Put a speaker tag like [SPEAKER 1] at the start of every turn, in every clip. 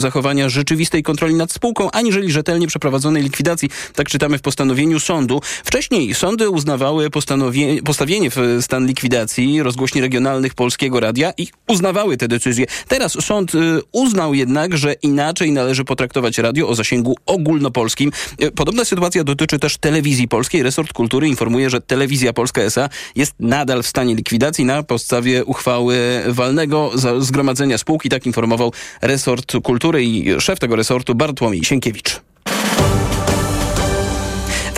[SPEAKER 1] zachowania rzeczywistej kontroli nad spółką, aniżeli rzetelnie przeprowadzonej likwidacji. Tak czytamy w postanowieniu sądu. Wcześniej sądy uznawały postawienie w stan likwidacji rozgłośni regionalnych Polskiego Radia i uznawały te decyzje. Teraz sąd y, uznał jednak, że inaczej należy potraktować radio o zasięgu ogólnopolskim. Y, podobna sytuacja dotyczy też telewizji polskiej. Resort Kultury informuje, że Telewizja Polska S.A. jest nadal w stanie likwidacji na podstawie uchwały walnego zgromadzenia spółki. Tak informował resort kultury i szef tego resortu Bartłomiej Sienkiewicz.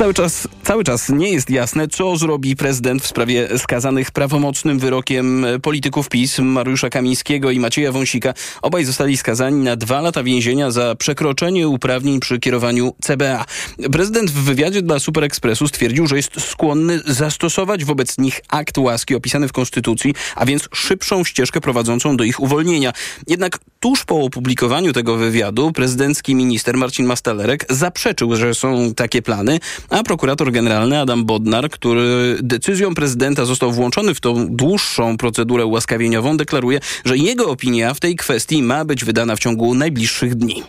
[SPEAKER 1] Cały czas, cały czas nie jest jasne, co zrobi prezydent w sprawie skazanych prawomocnym wyrokiem polityków PiS Mariusza Kamińskiego i Macieja Wąsika. Obaj zostali skazani na dwa lata więzienia za przekroczenie uprawnień przy kierowaniu CBA. Prezydent w wywiadzie dla Super Expressu stwierdził, że jest skłonny zastosować wobec nich akt łaski opisany w Konstytucji, a więc szybszą ścieżkę prowadzącą do ich uwolnienia. Jednak tuż po opublikowaniu tego wywiadu prezydencki minister Marcin Mastalerek zaprzeczył, że są takie plany, a prokurator generalny Adam Bodnar, który decyzją prezydenta został włączony w tą dłuższą procedurę ułaskawieniową, deklaruje, że jego opinia w tej kwestii ma być wydana w ciągu najbliższych dni.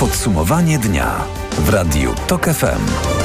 [SPEAKER 2] Podsumowanie dnia w Radiu TOK FM.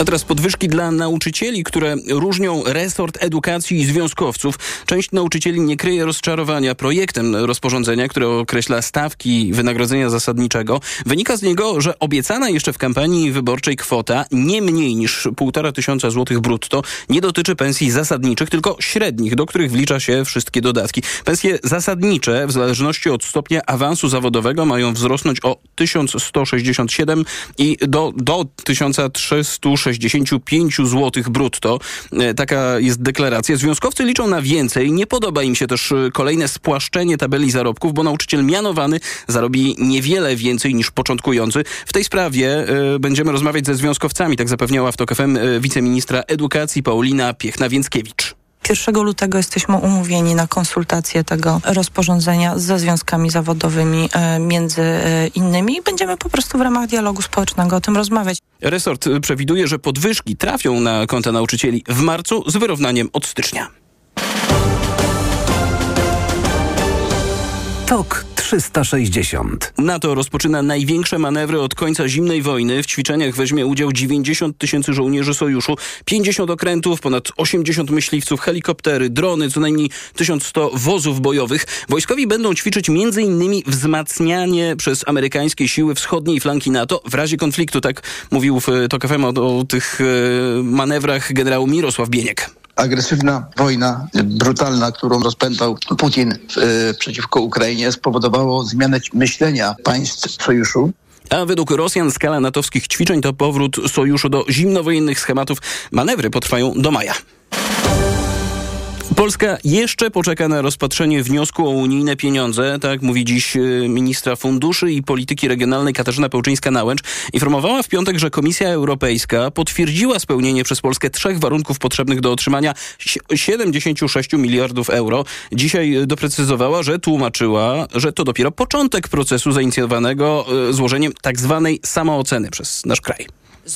[SPEAKER 1] A teraz podwyżki dla nauczycieli, które różnią resort edukacji i związkowców. Część nauczycieli nie kryje rozczarowania projektem rozporządzenia, które określa stawki wynagrodzenia zasadniczego. Wynika z niego, że obiecana jeszcze w kampanii wyborczej kwota nie mniej niż 1,5 tysiąca złotych brutto nie dotyczy pensji zasadniczych, tylko średnich, do których wlicza się wszystkie dodatki. Pensje zasadnicze w zależności od stopnia awansu zawodowego mają wzrosnąć o 1167 i do, do 1360 65 zł brutto. E, taka jest deklaracja. Związkowcy liczą na więcej. Nie podoba im się też e, kolejne spłaszczenie tabeli zarobków, bo nauczyciel mianowany zarobi niewiele więcej niż początkujący. W tej sprawie y, będziemy rozmawiać ze związkowcami, tak zapewniała w TOK FM wiceministra edukacji Paulina Piechna-Więckiewicz.
[SPEAKER 3] 1 lutego jesteśmy umówieni na konsultację tego rozporządzenia ze związkami zawodowymi e, między e, innymi i będziemy po prostu w ramach dialogu społecznego o tym rozmawiać.
[SPEAKER 1] Resort przewiduje, że podwyżki trafią na konta nauczycieli w marcu z wyrównaniem od stycznia.
[SPEAKER 2] TOK 360.
[SPEAKER 1] NATO rozpoczyna największe manewry od końca zimnej wojny. W ćwiczeniach weźmie udział 90 tysięcy żołnierzy sojuszu, 50 okrętów, ponad 80 myśliwców, helikoptery, drony, co najmniej 1100 wozów bojowych. Wojskowi będą ćwiczyć m.in. wzmacnianie przez amerykańskie siły wschodniej flanki NATO w razie konfliktu. Tak mówił w TOK FM o, o tych e, manewrach generał Mirosław Bieniek
[SPEAKER 4] agresywna wojna, brutalna, którą rozpętał Putin y, przeciwko Ukrainie, spowodowało zmianę myślenia państw sojuszu.
[SPEAKER 1] A według Rosjan skala natowskich ćwiczeń to powrót sojuszu do zimnowojennych schematów. Manewry potrwają do maja. Polska jeszcze poczeka na rozpatrzenie wniosku o unijne pieniądze, tak mówi dziś y, ministra funduszy i polityki regionalnej Katarzyna Pełczyńska-Nałęcz. Informowała w piątek, że Komisja Europejska potwierdziła spełnienie przez Polskę trzech warunków potrzebnych do otrzymania 76 miliardów euro. Dzisiaj doprecyzowała, że tłumaczyła, że to dopiero początek procesu zainicjowanego y, złożeniem tak zwanej samooceny przez nasz kraj.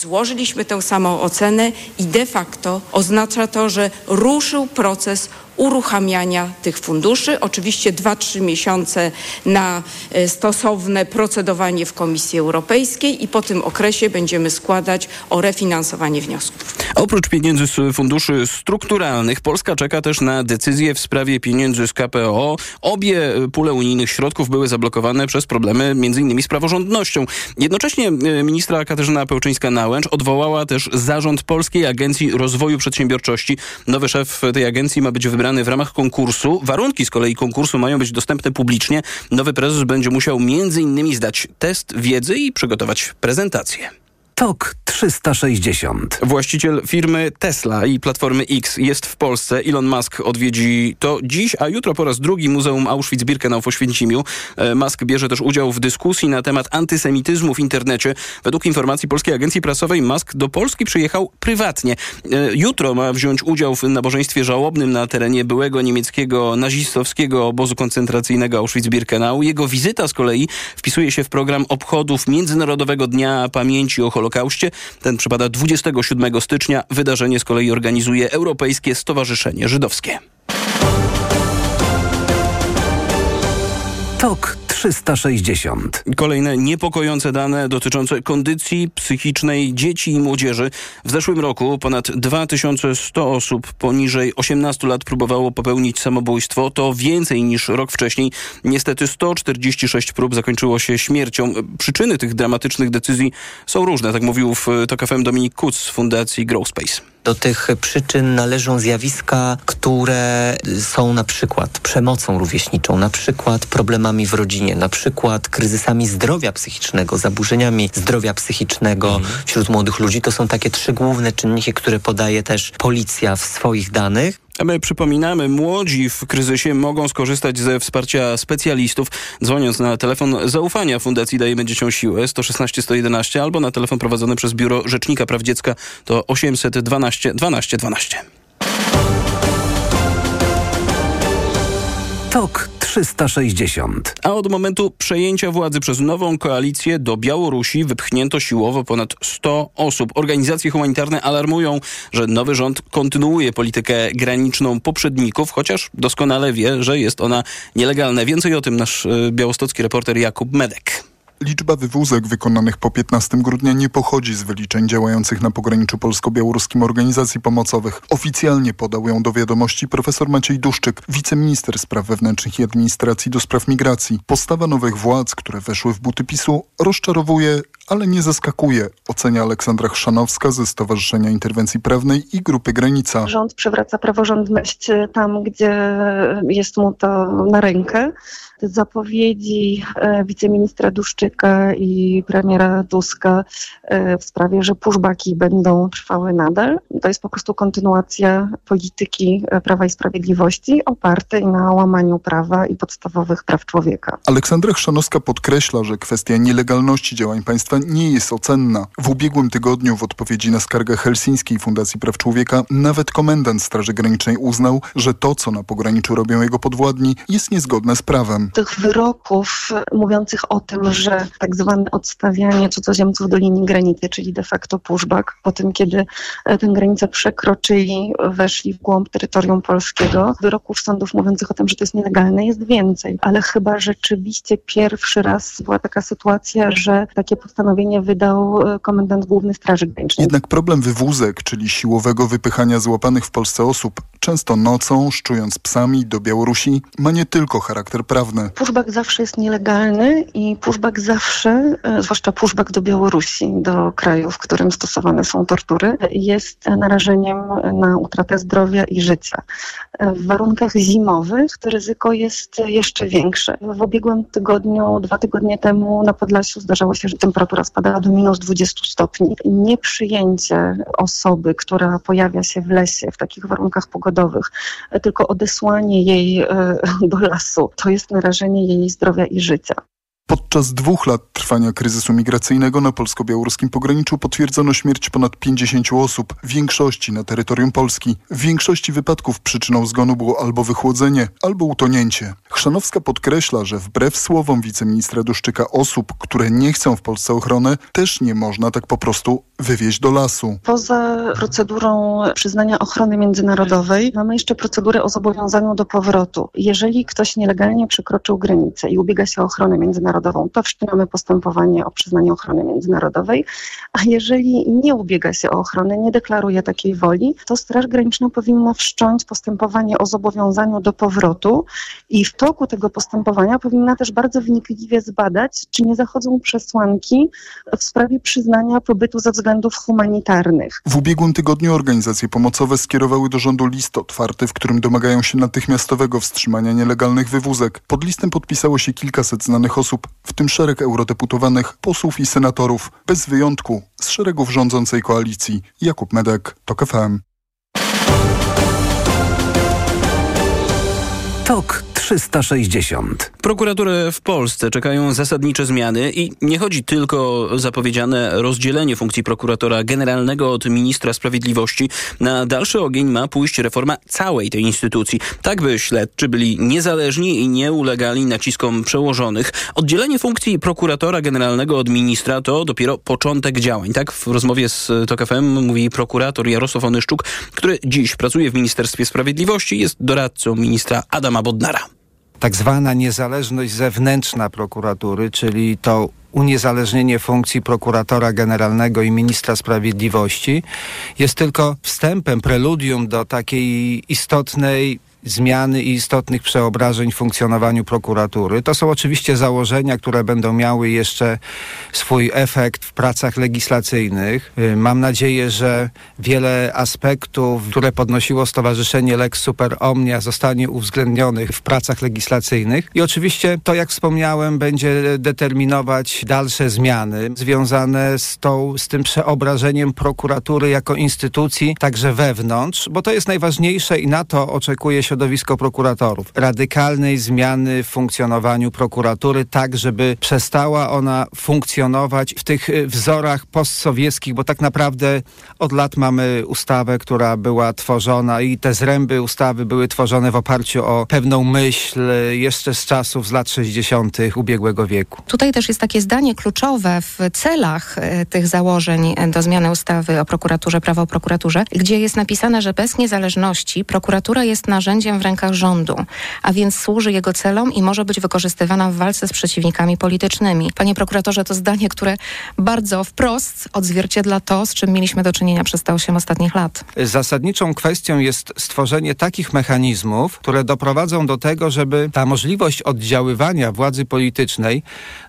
[SPEAKER 5] Złożyliśmy tę samą ocenę i de facto oznacza to, że ruszył proces uruchamiania tych funduszy. Oczywiście 2-3 miesiące na e, stosowne procedowanie w Komisji Europejskiej i po tym okresie będziemy składać o refinansowanie wniosków.
[SPEAKER 1] Oprócz pieniędzy z funduszy strukturalnych Polska czeka też na decyzję w sprawie pieniędzy z KPO. Obie pule unijnych środków były zablokowane przez problemy m.in. z praworządnością. Jednocześnie e, ministra Katarzyna Pełczyńska-Nałęcz odwołała też zarząd Polskiej Agencji Rozwoju Przedsiębiorczości. Nowy szef tej agencji ma być wybrany wybrany w ramach konkursu. Warunki z kolei konkursu mają być dostępne publicznie. Nowy prezes będzie musiał między innymi zdać test wiedzy i przygotować prezentację.
[SPEAKER 2] TOK 360.
[SPEAKER 1] Właściciel firmy Tesla i Platformy X jest w Polsce. Elon Musk odwiedzi to dziś, a jutro po raz drugi Muzeum Auschwitz-Birkenau w Oświęcimiu. E, Musk bierze też udział w dyskusji na temat antysemityzmu w internecie. Według informacji Polskiej Agencji Prasowej Musk do Polski przyjechał prywatnie. E, jutro ma wziąć udział w nabożeństwie żałobnym na terenie byłego niemieckiego nazistowskiego obozu koncentracyjnego Auschwitz-Birkenau. Jego wizyta z kolei wpisuje się w program obchodów Międzynarodowego Dnia Pamięci o Holokauście Holokauście. Ten przypada 27 stycznia. Wydarzenie z kolei organizuje Europejskie Stowarzyszenie Żydowskie.
[SPEAKER 2] TOK 360.
[SPEAKER 1] Kolejne niepokojące dane dotyczące kondycji psychicznej dzieci i młodzieży. W zeszłym roku ponad 2100 osób poniżej 18 lat próbowało popełnić samobójstwo. To więcej niż rok wcześniej. Niestety 146 prób zakończyło się śmiercią. Przyczyny tych dramatycznych decyzji są różne, tak mówił w TOK FM Dominik Kuc z Fundacji Growspace.
[SPEAKER 6] Do tych przyczyn należą zjawiska, które są na przykład przemocą rówieśniczą, na przykład problemami w rodzinie, na przykład kryzysami zdrowia psychicznego, zaburzeniami zdrowia psychicznego mhm. wśród młodych ludzi. To są takie trzy główne czynniki, które podaje też policja w swoich danych.
[SPEAKER 1] A my przypominamy, młodzi w kryzysie mogą skorzystać ze wsparcia specjalistów, dzwoniąc na telefon zaufania Fundacji Dajemy Dzieciom Siłę 116 111 albo na telefon prowadzony przez Biuro Rzecznika Praw Dziecka to 812 12 12.
[SPEAKER 2] TOK 360.
[SPEAKER 1] A od momentu przejęcia władzy przez nową koalicję do Białorusi wypchnięto siłowo ponad 100 osób. Organizacje humanitarne alarmują, że nowy rząd kontynuuje politykę graniczną poprzedników, chociaż doskonale wie, że jest ona nielegalna. Więcej o tym nasz y, białostocki reporter Jakub Medek.
[SPEAKER 7] Liczba wywózek wykonanych po 15 grudnia nie pochodzi z wyliczeń działających na pograniczu polsko-białoruskim organizacji pomocowych. Oficjalnie podał ją do wiadomości profesor Maciej Duszczyk, wiceminister spraw wewnętrznych i administracji do spraw migracji. Postawa nowych władz, które weszły w buty PiSu, rozczarowuje, ale nie zaskakuje, ocenia Aleksandra Chrzanowska ze Stowarzyszenia Interwencji Prawnej i Grupy Granica.
[SPEAKER 8] Rząd przywraca praworządność tam, gdzie jest mu to na rękę zapowiedzi e, wiceministra Duszczyka i premiera Tuska e, w sprawie, że pushbacki będą trwały nadal. To jest po prostu kontynuacja polityki e, Prawa i Sprawiedliwości opartej na łamaniu prawa i podstawowych praw człowieka.
[SPEAKER 7] Aleksandra Chrzanowska podkreśla, że kwestia nielegalności działań państwa nie jest ocenna. W ubiegłym tygodniu w odpowiedzi na skargę Helsińskiej Fundacji Praw Człowieka nawet komendant Straży Granicznej uznał, że to, co na pograniczu robią jego podwładni, jest niezgodne z prawem
[SPEAKER 8] tych wyroków mówiących o tym, że tak zwane odstawianie cudzoziemców do linii granicy, czyli de facto pushback, po tym kiedy e, tę granicę przekroczyli, weszli w głąb terytorium polskiego, wyroków sądów mówiących o tym, że to jest nielegalne jest więcej. Ale chyba rzeczywiście pierwszy raz była taka sytuacja, że takie postanowienie wydał e, komendant główny Straży Granicznej.
[SPEAKER 7] Jednak problem wywózek, czyli siłowego wypychania złapanych w Polsce osób, często nocą, szczując psami do Białorusi, ma nie tylko charakter prawny.
[SPEAKER 8] Pushback zawsze jest nielegalny i pushback zawsze, e, zwłaszcza pushback do Białorusi, do kraju, w którym stosowane są tortury, jest narażeniem na utratę zdrowia i życia. E, w warunkach zimowych to ryzyko jest jeszcze większe. W ubiegłym tygodniu, dwa tygodnie temu na Podlasiu zdarzało się, że temperatura spadała do minus 20 stopni. Nieprzyjęcie osoby, która pojawia się w lesie w takich warunkach pogodowych, e, tylko odesłanie jej do lasu, to jest jej zdrowia i życia.
[SPEAKER 7] Podczas dwóch lat trwania kryzysu migracyjnego na polsko-białoruskim pograniczu potwierdzono śmierć ponad 50 osób, w większości na terytorium Polski. W większości wypadków przyczyną zgonu było albo wychłodzenie, albo utonięcie. Chrzanowska podkreśla, że wbrew słowom wiceministra Duszczyka osób, które nie chcą w Polsce ochrony, też nie można tak po prostu wywieźć do lasu.
[SPEAKER 8] Poza procedurą przyznania ochrony międzynarodowej mamy jeszcze procedurę o zobowiązaniu do powrotu. Jeżeli ktoś nielegalnie przekroczył granicę i ubiega się o ochronę międzynarodową, to wszczynamy postępowanie o przyznanie ochrony międzynarodowej, a jeżeli nie ubiega się o ochronę, nie deklaruje takiej woli, to Straż Graniczna powinna wszcząć postępowanie o zobowiązaniu do powrotu i w toku tego postępowania powinna też bardzo wnikliwie zbadać, czy nie zachodzą przesłanki w sprawie przyznania pobytu ze względów humanitarnych.
[SPEAKER 7] W ubiegłym tygodniu organizacje pomocowe skierowały do rządu list otwarty, w którym domagają się natychmiastowego wstrzymania nielegalnych wywózek. Pod listem podpisało się kilkaset znanych osób, w tym szereg eurodeputowanych, posłów i senatorów, bez wyjątku z szeregów rządzącej koalicji. Jakub Medek, TOK FM.
[SPEAKER 2] TOK 360.
[SPEAKER 1] Prokuraturę w Polsce czekają zasadnicze zmiany i nie chodzi tylko o zapowiedziane rozdzielenie funkcji prokuratora generalnego od ministra sprawiedliwości. Na dalszy ogień ma pójść reforma całej tej instytucji, tak by śledczy byli niezależni i nie ulegali naciskom przełożonych. Oddzielenie funkcji prokuratora generalnego od ministra to dopiero początek działań. Tak w rozmowie z TOK FM mówi prokurator Jarosław Onyszczuk, który dziś pracuje w Ministerstwie Sprawiedliwości, jest doradcą ministra Adama Bodnara
[SPEAKER 9] tak zwana niezależność zewnętrzna prokuratury, czyli to uniezależnienie funkcji prokuratora generalnego i ministra sprawiedliwości jest tylko wstępem, preludium do takiej istotnej zmiany i istotnych przeobrażeń w funkcjonowaniu prokuratury. To są oczywiście założenia, które będą miały jeszcze swój efekt w pracach legislacyjnych. Y, mam nadzieję, że wiele aspektów, które podnosiło Stowarzyszenie Lex Super Omnia zostanie uwzględnionych w pracach legislacyjnych i oczywiście to, jak wspomniałem, będzie determinować dalsze zmiany związane z, tą, z tym przeobrażeniem prokuratury jako instytucji także wewnątrz, bo to jest najważniejsze i na to oczekuje się środowisko prokuratorów. Radykalnej zmiany w funkcjonowaniu prokuratury, tak żeby przestała ona funkcjonować w tych y, wzorach postsowieckich, bo tak naprawdę od lat mamy ustawę, która była tworzona i te zręby ustawy były tworzone w oparciu o pewną myśl y, jeszcze z czasów z lat 60. ubiegłego wieku.
[SPEAKER 10] Tutaj też jest takie zdanie kluczowe w celach y, tych założeń do zmiany ustawy o prokuraturze, prawo o prokuraturze, gdzie jest napisane, że bez niezależności prokuratura jest narzędziem narzędziem w rękach rządu, a więc służy jego celom i może być wykorzystywana w walce z przeciwnikami politycznymi. Panie prokuratorze, to zdanie, które bardzo wprost odzwierciedla to, z czym mieliśmy do czynienia przez te 8 ostatnich lat.
[SPEAKER 9] Zasadniczą kwestią jest stworzenie takich mechanizmów, które doprowadzą do tego, żeby ta możliwość oddziaływania władzy politycznej,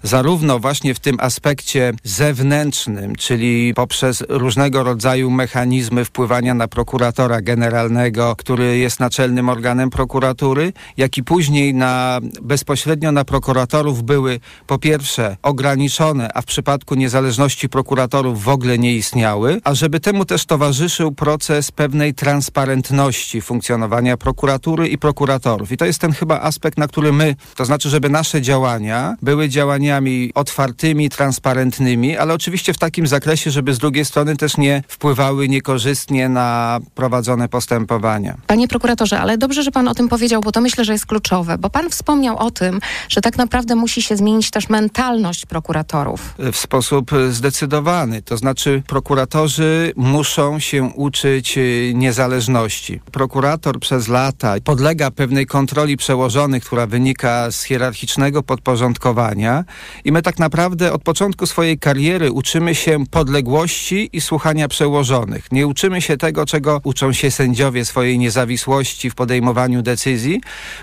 [SPEAKER 9] zarówno właśnie w tym aspekcie zewnętrznym, czyli poprzez różnego rodzaju mechanizmy wpływania na prokuratora generalnego, który jest naczelnym organem, organem prokuratury, jak i później na, bezpośrednio na prokuratorów były po pierwsze ograniczone, a w przypadku niezależności prokuratorów w ogóle nie istniały, a żeby temu też towarzyszył proces pewnej transparentności funkcjonowania prokuratury i prokuratorów. I to jest ten chyba aspekt, na który my, to znaczy, żeby nasze działania były działaniami otwartymi, transparentnymi, ale oczywiście w takim zakresie, żeby z drugiej strony też nie wpływały niekorzystnie na prowadzone postępowania.
[SPEAKER 10] Panie prokuratorze, ale dobrze, że pan o tym powiedział, bo to myślę, że jest kluczowe, bo pan wspomniał o tym, że tak naprawdę musi się zmienić też mentalność prokuratorów.
[SPEAKER 9] W sposób zdecydowany. To znaczy prokuratorzy muszą się uczyć y, niezależności. Prokurator przez lata podlega pewnej kontroli przełożonych, która wynika z hierarchicznego podporządkowania i my tak naprawdę od początku swojej kariery uczymy się podległości i słuchania przełożonych. Nie uczymy się tego, czego uczą się sędziowie swojej niezawisłości w podejmowaniu podejmowaniu decyzji.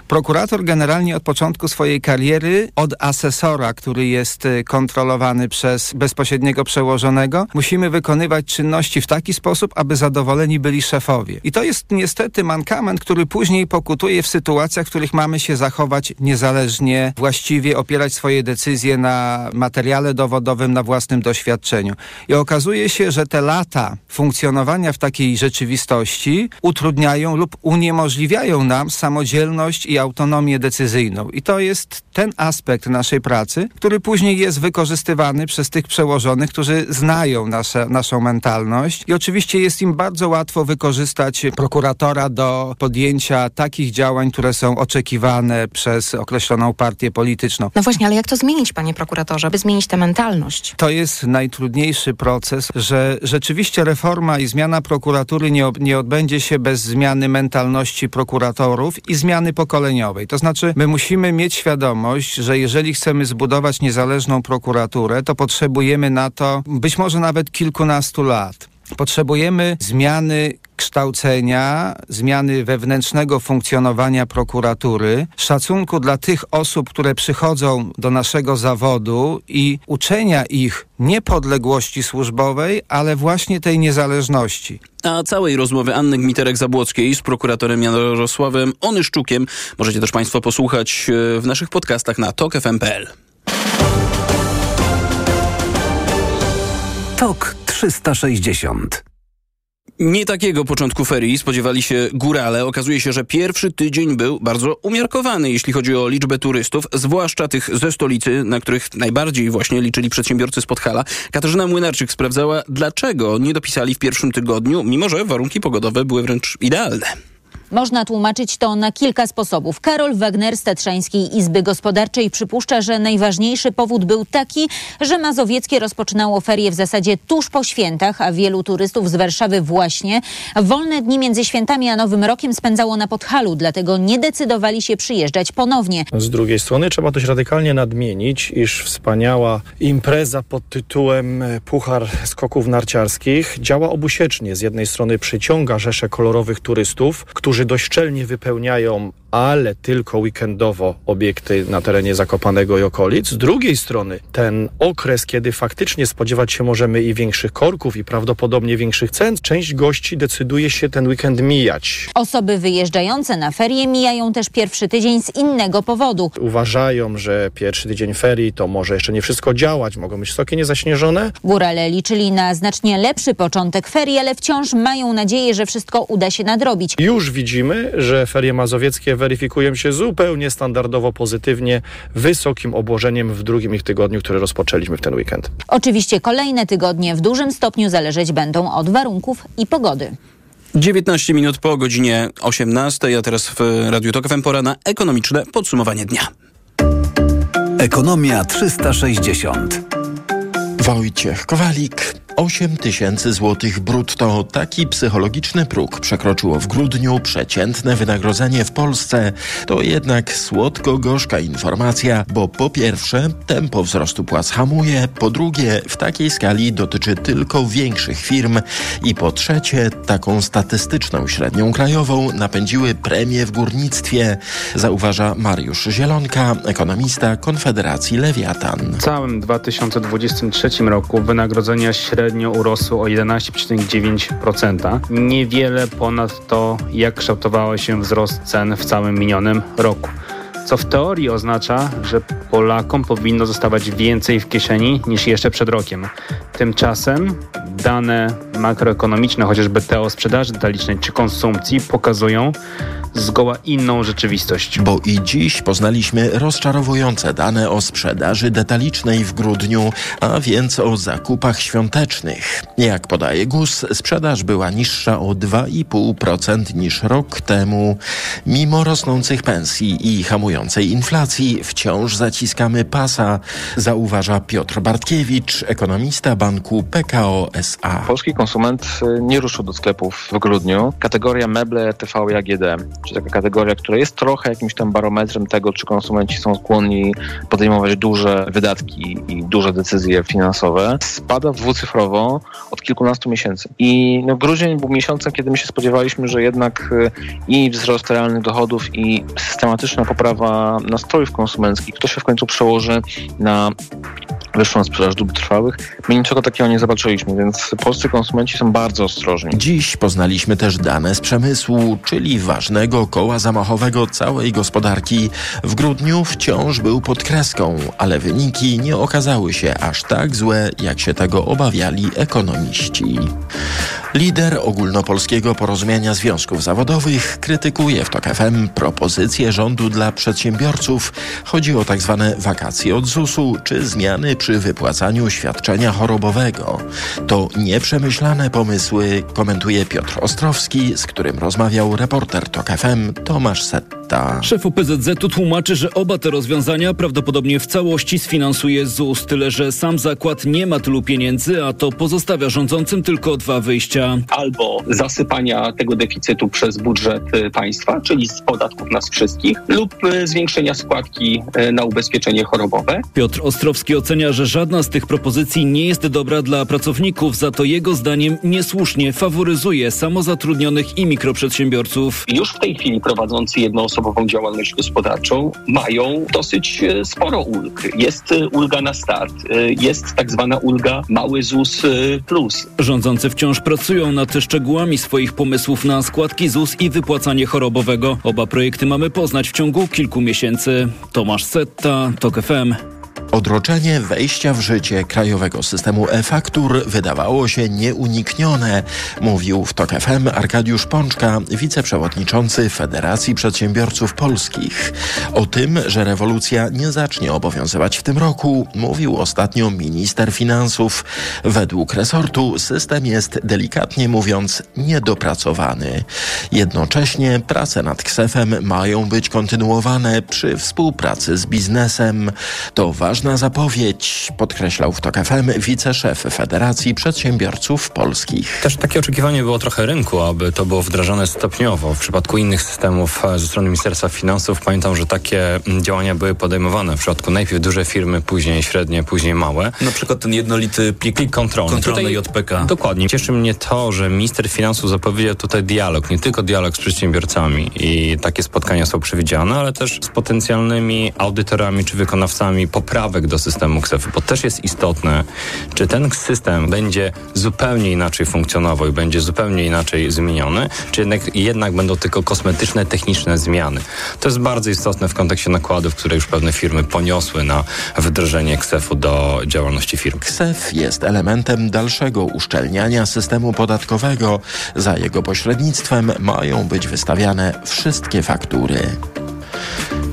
[SPEAKER 9] Prokurator generalnie od początku swojej kariery od asesora, który jest y, kontrolowany przez bezpośredniego przełożonego, musimy wykonywać czynności w taki sposób, aby zadowoleni byli szefowie. I to jest niestety mankament, który później pokutuje w sytuacjach, w których mamy się zachować niezależnie, właściwie opierać swoje decyzje na materiale dowodowym, na własnym doświadczeniu. I okazuje się, że te lata funkcjonowania w takiej rzeczywistości utrudniają lub uniemożliwiają dają nam samodzielność i autonomię decyzyjną. I to jest ten aspekt naszej pracy, który później jest wykorzystywany przez tych przełożonych, którzy znają nasze, naszą mentalność. I oczywiście jest im bardzo łatwo wykorzystać prokuratora do podjęcia takich działań, które są oczekiwane przez określoną partię polityczną.
[SPEAKER 10] No właśnie, ale jak to zmienić, panie prokuratorze, by zmienić tę mentalność?
[SPEAKER 9] To jest najtrudniejszy proces, że rzeczywiście reforma i zmiana prokuratury nie, nie odbędzie się bez zmiany mentalności prokuratora prokuratorów i zmiany pokoleniowej. To znaczy, my musimy mieć świadomość, że jeżeli chcemy zbudować niezależną prokuraturę, to potrzebujemy na to być może nawet kilkunastu lat. Potrzebujemy zmiany kształcenia, zmiany wewnętrznego funkcjonowania prokuratury, szacunku dla tych osób, które przychodzą do naszego zawodu i uczenia ich niepodległości służbowej, ale właśnie tej niezależności.
[SPEAKER 1] A całej rozmowy Anny Gmiterek-Zabłockiej z prokuratorem Jarosławem Onyszczukiem możecie też Państwo posłuchać e, w naszych podcastach na tokfm.pl.
[SPEAKER 2] TOK 360
[SPEAKER 1] Nie takiego początku ferii spodziewali się górale. Okazuje się, że pierwszy tydzień był bardzo umiarkowany, jeśli chodzi o liczbę turystów, zwłaszcza tych ze stolicy, na których najbardziej właśnie liczyli przedsiębiorcy z Podhala. Katarzyna Młynarczyk sprawdzała, dlaczego nie dopisali w pierwszym tygodniu, mimo że warunki pogodowe były wręcz idealne.
[SPEAKER 11] Można tłumaczyć to na kilka sposobów. Karol Wagner z Tatrzańskiej Izby Gospodarczej przypuszcza, że najważniejszy powód był taki, że Mazowieckie rozpoczynało ferie w zasadzie tuż po świętach, a wielu turystów z Warszawy właśnie wolne dni między świętami a Nowym Rokiem spędzało na Podhalu, dlatego nie decydowali się przyjeżdżać ponownie.
[SPEAKER 12] Z drugiej strony trzeba dość radykalnie nadmienić, iż wspaniała impreza pod tytułem Puchar Skoków Narciarskich działa obusiecznie. Z jednej strony przyciąga rzesze kolorowych turystów, którzy dość szczelnie wypełniają ale tylko weekendowo obiekty na terenie Zakopanego i okolic. Z drugiej strony ten okres, kiedy faktycznie spodziewać się możemy i większych korków i prawdopodobnie większych cen, część gości decyduje się ten weekend mijać.
[SPEAKER 11] Osoby wyjeżdżające na ferie mijają też pierwszy tydzień z innego powodu.
[SPEAKER 12] Uważają, że pierwszy tydzień ferii to może jeszcze nie wszystko działać, mogą być stoki niezaśnieżone.
[SPEAKER 11] Górale liczyli na znacznie lepszy początek ferii, ale wciąż mają nadzieję, że wszystko uda się nadrobić.
[SPEAKER 12] Już widzimy, że ferie mazowieckie weryfikują się zupełnie standardowo pozytywnie, wysokim obłożeniem w drugim ich tygodniu, który rozpoczęliśmy w ten weekend.
[SPEAKER 11] Oczywiście kolejne tygodnie w dużym stopniu zależeć będą od warunków i pogody.
[SPEAKER 1] 19 minut po godzinie 18, a teraz w Radiu Tok FM pora na ekonomiczne podsumowanie dnia.
[SPEAKER 2] Ekonomia 360.
[SPEAKER 13] Wojciech Kowalik. 8 tysięcy złotych brutto. Taki psychologiczny próg przekroczyło w grudniu przeciętne wynagrodzenie w Polsce. To jednak słodko-gorzka informacja, bo po pierwsze tempo wzrostu płac hamuje, po drugie w takiej skali dotyczy tylko większych firm i po trzecie taką statystyczną średnią krajową napędziły premie w górnictwie, zauważa Mariusz Zielonka, ekonomista Konfederacji Lewiatan.
[SPEAKER 14] W całym 2023 roku wynagrodzenia średnie średnio urosły o 11,9%. Niewiele ponad to, jak kształtował się wzrost cen w całym minionym roku co w teorii oznacza, że Polakom powinno zostawać więcej w kieszeni niż jeszcze przed rokiem. Tymczasem dane makroekonomiczne, chociażby te o sprzedaży detalicznej czy konsumpcji, pokazują, zgoła inną rzeczywistość.
[SPEAKER 13] Bo i dziś poznaliśmy rozczarowujące dane o sprzedaży detalicznej w grudniu, a więc o zakupach świątecznych. Jak podaje GUS, sprzedaż była niższa o 2,5% niż rok temu. Mimo rosnących pensji i hamującej inflacji wciąż zaciskamy pasa, zauważa Piotr Bartkiewicz, ekonomista banku PKO SA.
[SPEAKER 15] Polski konsument y, nie ruszył do sklepów w grudniu. Kategoria meble TV i AGD czy taka kategoria, która jest trochę jakimś tam barometrem tego, czy konsumenci są skłonni podejmować duże wydatki i duże decyzje finansowe, spada dwucyfrowo od kilkunastu miesięcy. I no, grudzień był miesiącem, kiedy my się spodziewaliśmy, że jednak y, i wzrost realnych dochodów i systematyczna poprawa nastrojów konsumenckich, to się w końcu przełoży na wyższą sprzedaż dóbr trwałych. My niczego takiego nie zobaczyliśmy, więc polscy konsumenci są bardzo ostrożni.
[SPEAKER 13] Dziś poznaliśmy też dane z przemysłu, czyli ważnego koła zamachowego całej gospodarki. W grudniu wciąż był pod kreską, ale wyniki nie okazały się aż tak złe, jak się tego obawiali ekonomiści. Lider ogólnopolskiego porozumienia związków zawodowych krytykuje w TOK FM propozycje rządu dla przedsiębiorców. Chodzi o tak zwane wakacje od ZUS-u czy zmiany przy wypłacaniu świadczenia chorobowego. To nieprzemyślane pomysły, komentuje Piotr Ostrowski, z którym rozmawiał reporter TOK FM Tomasz Setta.
[SPEAKER 16] Szef OPZZ tłumaczy, że oba te rozwiązania prawdopodobnie w całości sfinansuje ZUS, tyle że sam zakład nie ma tylu pieniędzy, a to pozostawia rządzącym tylko dwa wyjścia.
[SPEAKER 17] Albo zasypania tego deficytu przez budżet y, państwa, czyli z podatków nas wszystkich, lub y, zwiększenia składki y, na ubezpieczenie chorobowe.
[SPEAKER 16] Piotr Ostrowski ocenia, że żadna z tych propozycji nie jest dobra dla pracowników, za to jego zdaniem niesłusznie faworyzuje samozatrudnionych i mikroprzedsiębiorców.
[SPEAKER 17] Już w tej chwili prowadzący jednoosobową działalność gospodarczą mają dosyć e, sporo ulg. Jest e, ulga na start, e, jest tak zwana ulga mały ZUS plus.
[SPEAKER 16] Rządzący wciąż pracują nad szczegółami swoich pomysłów na składki ZUS i wypłacanie chorobowego. Oba projekty mamy poznać w ciągu kilku miesięcy. Tomasz Setta, TOK FM.
[SPEAKER 13] Odroczenie wejścia w życie krajowego systemu e-faktur wydawało się nieuniknione, mówił w TOK FM Arkadiusz Pączka, wiceprzewodniczący Federacji Przedsiębiorców Polskich. O tym, że rewolucja nie zacznie obowiązywać w tym roku, mówił ostatnio minister finansów. Według resortu system jest delikatnie mówiąc niedopracowany. Jednocześnie prace nad ksefem mają być kontynuowane przy współpracy z biznesem. To ważna zapowiedź, podkreślał w TOK FM wiceszef Federacji Przedsiębiorców Polskich.
[SPEAKER 18] Też takie oczekiwanie było trochę rynku, aby to było wdrażane stopniowo. W przypadku innych systemów e, ze strony Ministerstwa Finansów pamiętam, że takie mm, działania były podejmowane. W przypadku najpierw duże firmy, później średnie, później małe.
[SPEAKER 19] Na przykład ten jednolity plik,
[SPEAKER 18] plik kontrolny.
[SPEAKER 19] kontrolny
[SPEAKER 18] Tutaj,
[SPEAKER 19] JPK.
[SPEAKER 18] Dokładnie. Cieszy mnie to, że minister finansów zapowiedział tutaj dialog, nie tylko dialog z przedsiębiorcami i takie spotkania są przewidziane, ale też z potencjalnymi audytorami czy wykonawcami do systemu KSEF, bo też jest istotne, czy ten system będzie zupełnie inaczej funkcjonował i będzie zupełnie inaczej zmieniony, czy jednak, jednak będą tylko kosmetyczne, techniczne zmiany. To jest bardzo istotne w kontekście nakładów, które już pewne firmy poniosły na wdrożenie KSEF-u do działalności firm.
[SPEAKER 13] KSEF jest elementem dalszego uszczelniania systemu podatkowego. Za jego pośrednictwem mają być wystawiane wszystkie faktury.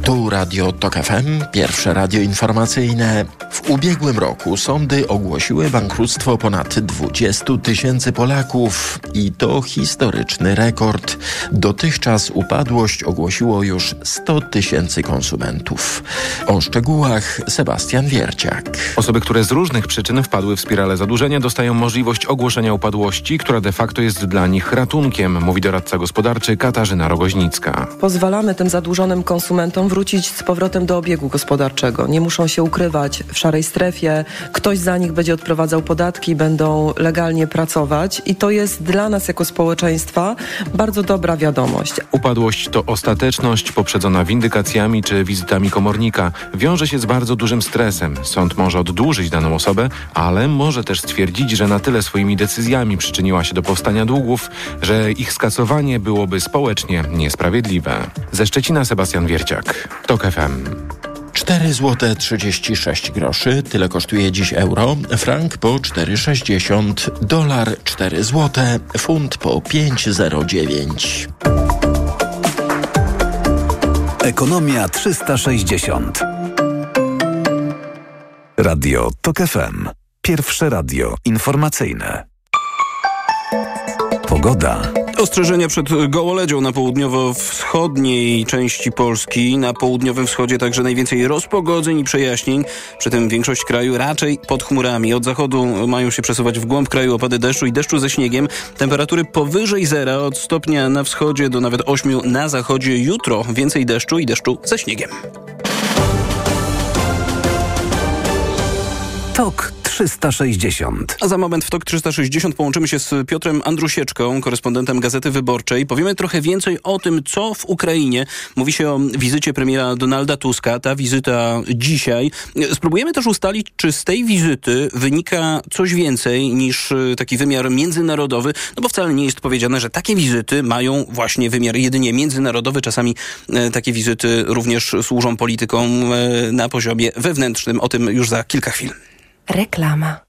[SPEAKER 13] Tu Radio TOK FM, pierwsze radio informacyjne. W ubiegłym roku sądy ogłosiły bankructwo ponad 20 tysięcy Polaków i to historyczny rekord. Dotychczas upadłość ogłosiło już 100 tysięcy konsumentów. O szczegółach Sebastian Wierciak.
[SPEAKER 20] Osoby, które z różnych przyczyn wpadły w spiralę zadłużenia, dostają możliwość ogłoszenia upadłości, która de facto jest dla nich ratunkiem, mówi doradca gospodarczy Katarzyna Rogoźnicka.
[SPEAKER 21] Pozwalamy tym zadłużonym konsumentom wrócić z powrotem do obiegu gospodarczego. Nie muszą się ukrywać w szarej strefie. Ktoś za nich będzie odprowadzał podatki, będą legalnie pracować i to jest dla nas jako społeczeństwa bardzo dobra wiadomość.
[SPEAKER 20] Upadłość to ostateczność poprzedzona windykacjami czy wizytami komornika. Wiąże się z bardzo dużym stresem. Sąd może oddłużyć daną osobę, ale może też stwierdzić, że na tyle swoimi decyzjami przyczyniła się do powstania długów, że ich skasowanie byłoby społecznie niesprawiedliwe. Ze Szczecina Sebastian Wierciak. TOK FM.
[SPEAKER 13] 4 zł 36 groszy, tyle kosztuje dziś euro, frank po 4,60, dolar 4 zł, funt po 5,09.
[SPEAKER 2] Ekonomia 360. Radio TOK FM. Pierwsze radio informacyjne. Pogoda.
[SPEAKER 1] Ostrzeżenia przed gołoledzią na południowo-wschodniej części Polski. Na południowym wschodzie także najwięcej rozpogodzeń i przejaśnień. Przy tym większość kraju raczej pod chmurami. Od zachodu mają się przesuwać w głąb kraju opady deszczu i deszczu ze śniegiem. Temperatury powyżej zera od stopnia na wschodzie do nawet 8 na zachodzie. Jutro więcej deszczu i deszczu ze śniegiem.
[SPEAKER 2] TOK 360.
[SPEAKER 1] A za moment w TOK 360 połączymy się z Piotrem Andrusieczką, korespondentem Gazety Wyborczej. Powiemy trochę więcej o tym, co w Ukrainie. Mówi się o wizycie premiera Donalda Tuska. Ta wizyta dzisiaj. Spróbujemy też ustalić, czy z tej wizyty wynika coś więcej niż taki wymiar międzynarodowy, no bo wcale nie jest powiedziane, że takie wizyty mają właśnie wymiar jedynie międzynarodowy. Czasami e, takie wizyty również służą politykom e, na poziomie wewnętrznym. O tym już za kilka chwil.
[SPEAKER 22] Reklama.